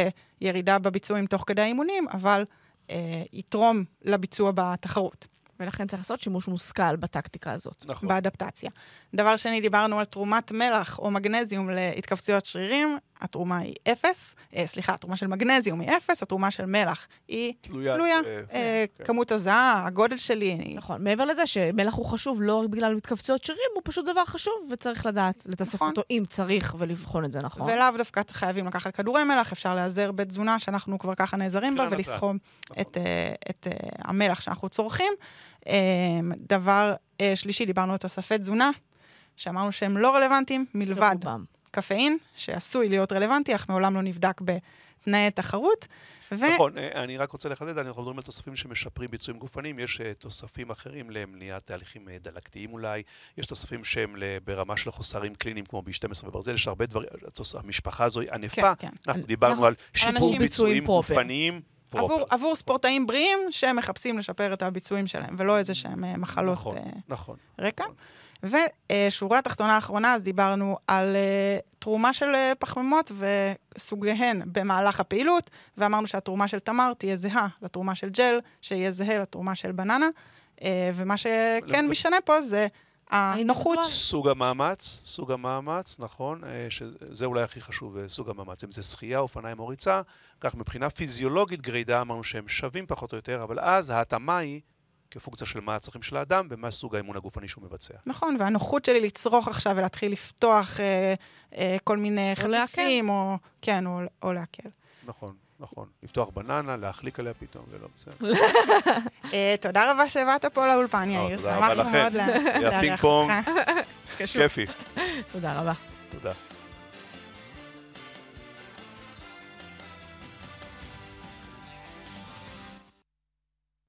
לירידה בביצועים תוך כדי האימונים, אבל אה, יתרום לביצוע בתחרות. ולכן צריך לעשות שימוש מושכל בטקטיקה הזאת. נכון. באדפטציה. דבר שני, דיברנו על תרומת מלח או מגנזיום להתכווצויות שרירים, התרומה היא אפס, אה, סליחה, התרומה של מגנזיום היא אפס, התרומה של מלח היא תלויה. תלויה, אה, אה, כן. כמות הזעה, הגודל שלי, נכון. מעבר לזה שמלח הוא חשוב לא רק בגלל התכווצויות שרירים, הוא פשוט דבר חשוב, וצריך לדעת לתאסף נכון. אותו אם צריך ולבחון את זה נכון. ולאו דווקא חייבים לקחת כדורי מלח, אפשר להיעזר בתזונה שאנחנו כבר ככה נעזרים בה כן, ולסכום נכון. את, אה, את אה, המלח שאנחנו צורכים. אה, דבר אה, שלישי, דיברנו על תוספי תזונה, שאמרנו שהם לא רלוונטיים, מלבד ברובם. קפאין, שעשוי להיות רלוונטי, אך מעולם לא נבדק בתנאי תחרות. ו... נכון, אה, אני רק רוצה לחדד, אנחנו מדברים על תוספים שמשפרים ביצועים גופניים, יש אה, תוספים אחרים למניעת תהליכים אה, דלקתיים אולי, יש תוספים שהם ברמה של חוסרים קליניים כמו B12 וברזל, יש הרבה דברים, התוס- המשפחה הזו היא ענפה. כן, כן. אנחנו אנחנו- דיברנו על שיפור ביצועים פרופר. גופניים. עבור, עבור ספורטאים בריאים שמחפשים לשפר את הביצועים שלהם, ולא איזה שהם מחלות נכון, אה, נכון. רקע. נכון. ושורה התחתונה האחרונה, אז דיברנו על אה, תרומה של אה, פחמימות וסוגיהן במהלך הפעילות, ואמרנו שהתרומה של תמר תהיה זהה לתרומה של ג'ל, שיהיה זהה לתרומה של בננה, אה, ומה שכן משנה פה זה הנוחות. סוג המאמץ, סוג המאמץ, נכון, שזה אולי הכי חשוב, סוג המאמץ. אם זה שחייה, אופניים או ריצה, כך מבחינה פיזיולוגית גרידה אמרנו שהם שווים פחות או יותר, אבל אז ההתאמה היא כפונקציה של מה הצרכים של האדם ומה סוג האימון הגופני שהוא מבצע. נכון, והנוחות שלי לצרוך עכשיו ולהתחיל לפתוח אה, אה, כל מיני או להקל. חטיפים, או... כן, או, או להקל. נכון, נכון. לפתוח בננה, להחליק עליה פתאום, ולא בסדר. אה, תודה רבה שבאת פה לאולפן, לא, יאיר. תודה רבה שמחנו. מאוד לה- היה פינג לארח פונג. אותך. כיפי. תודה רבה. תודה.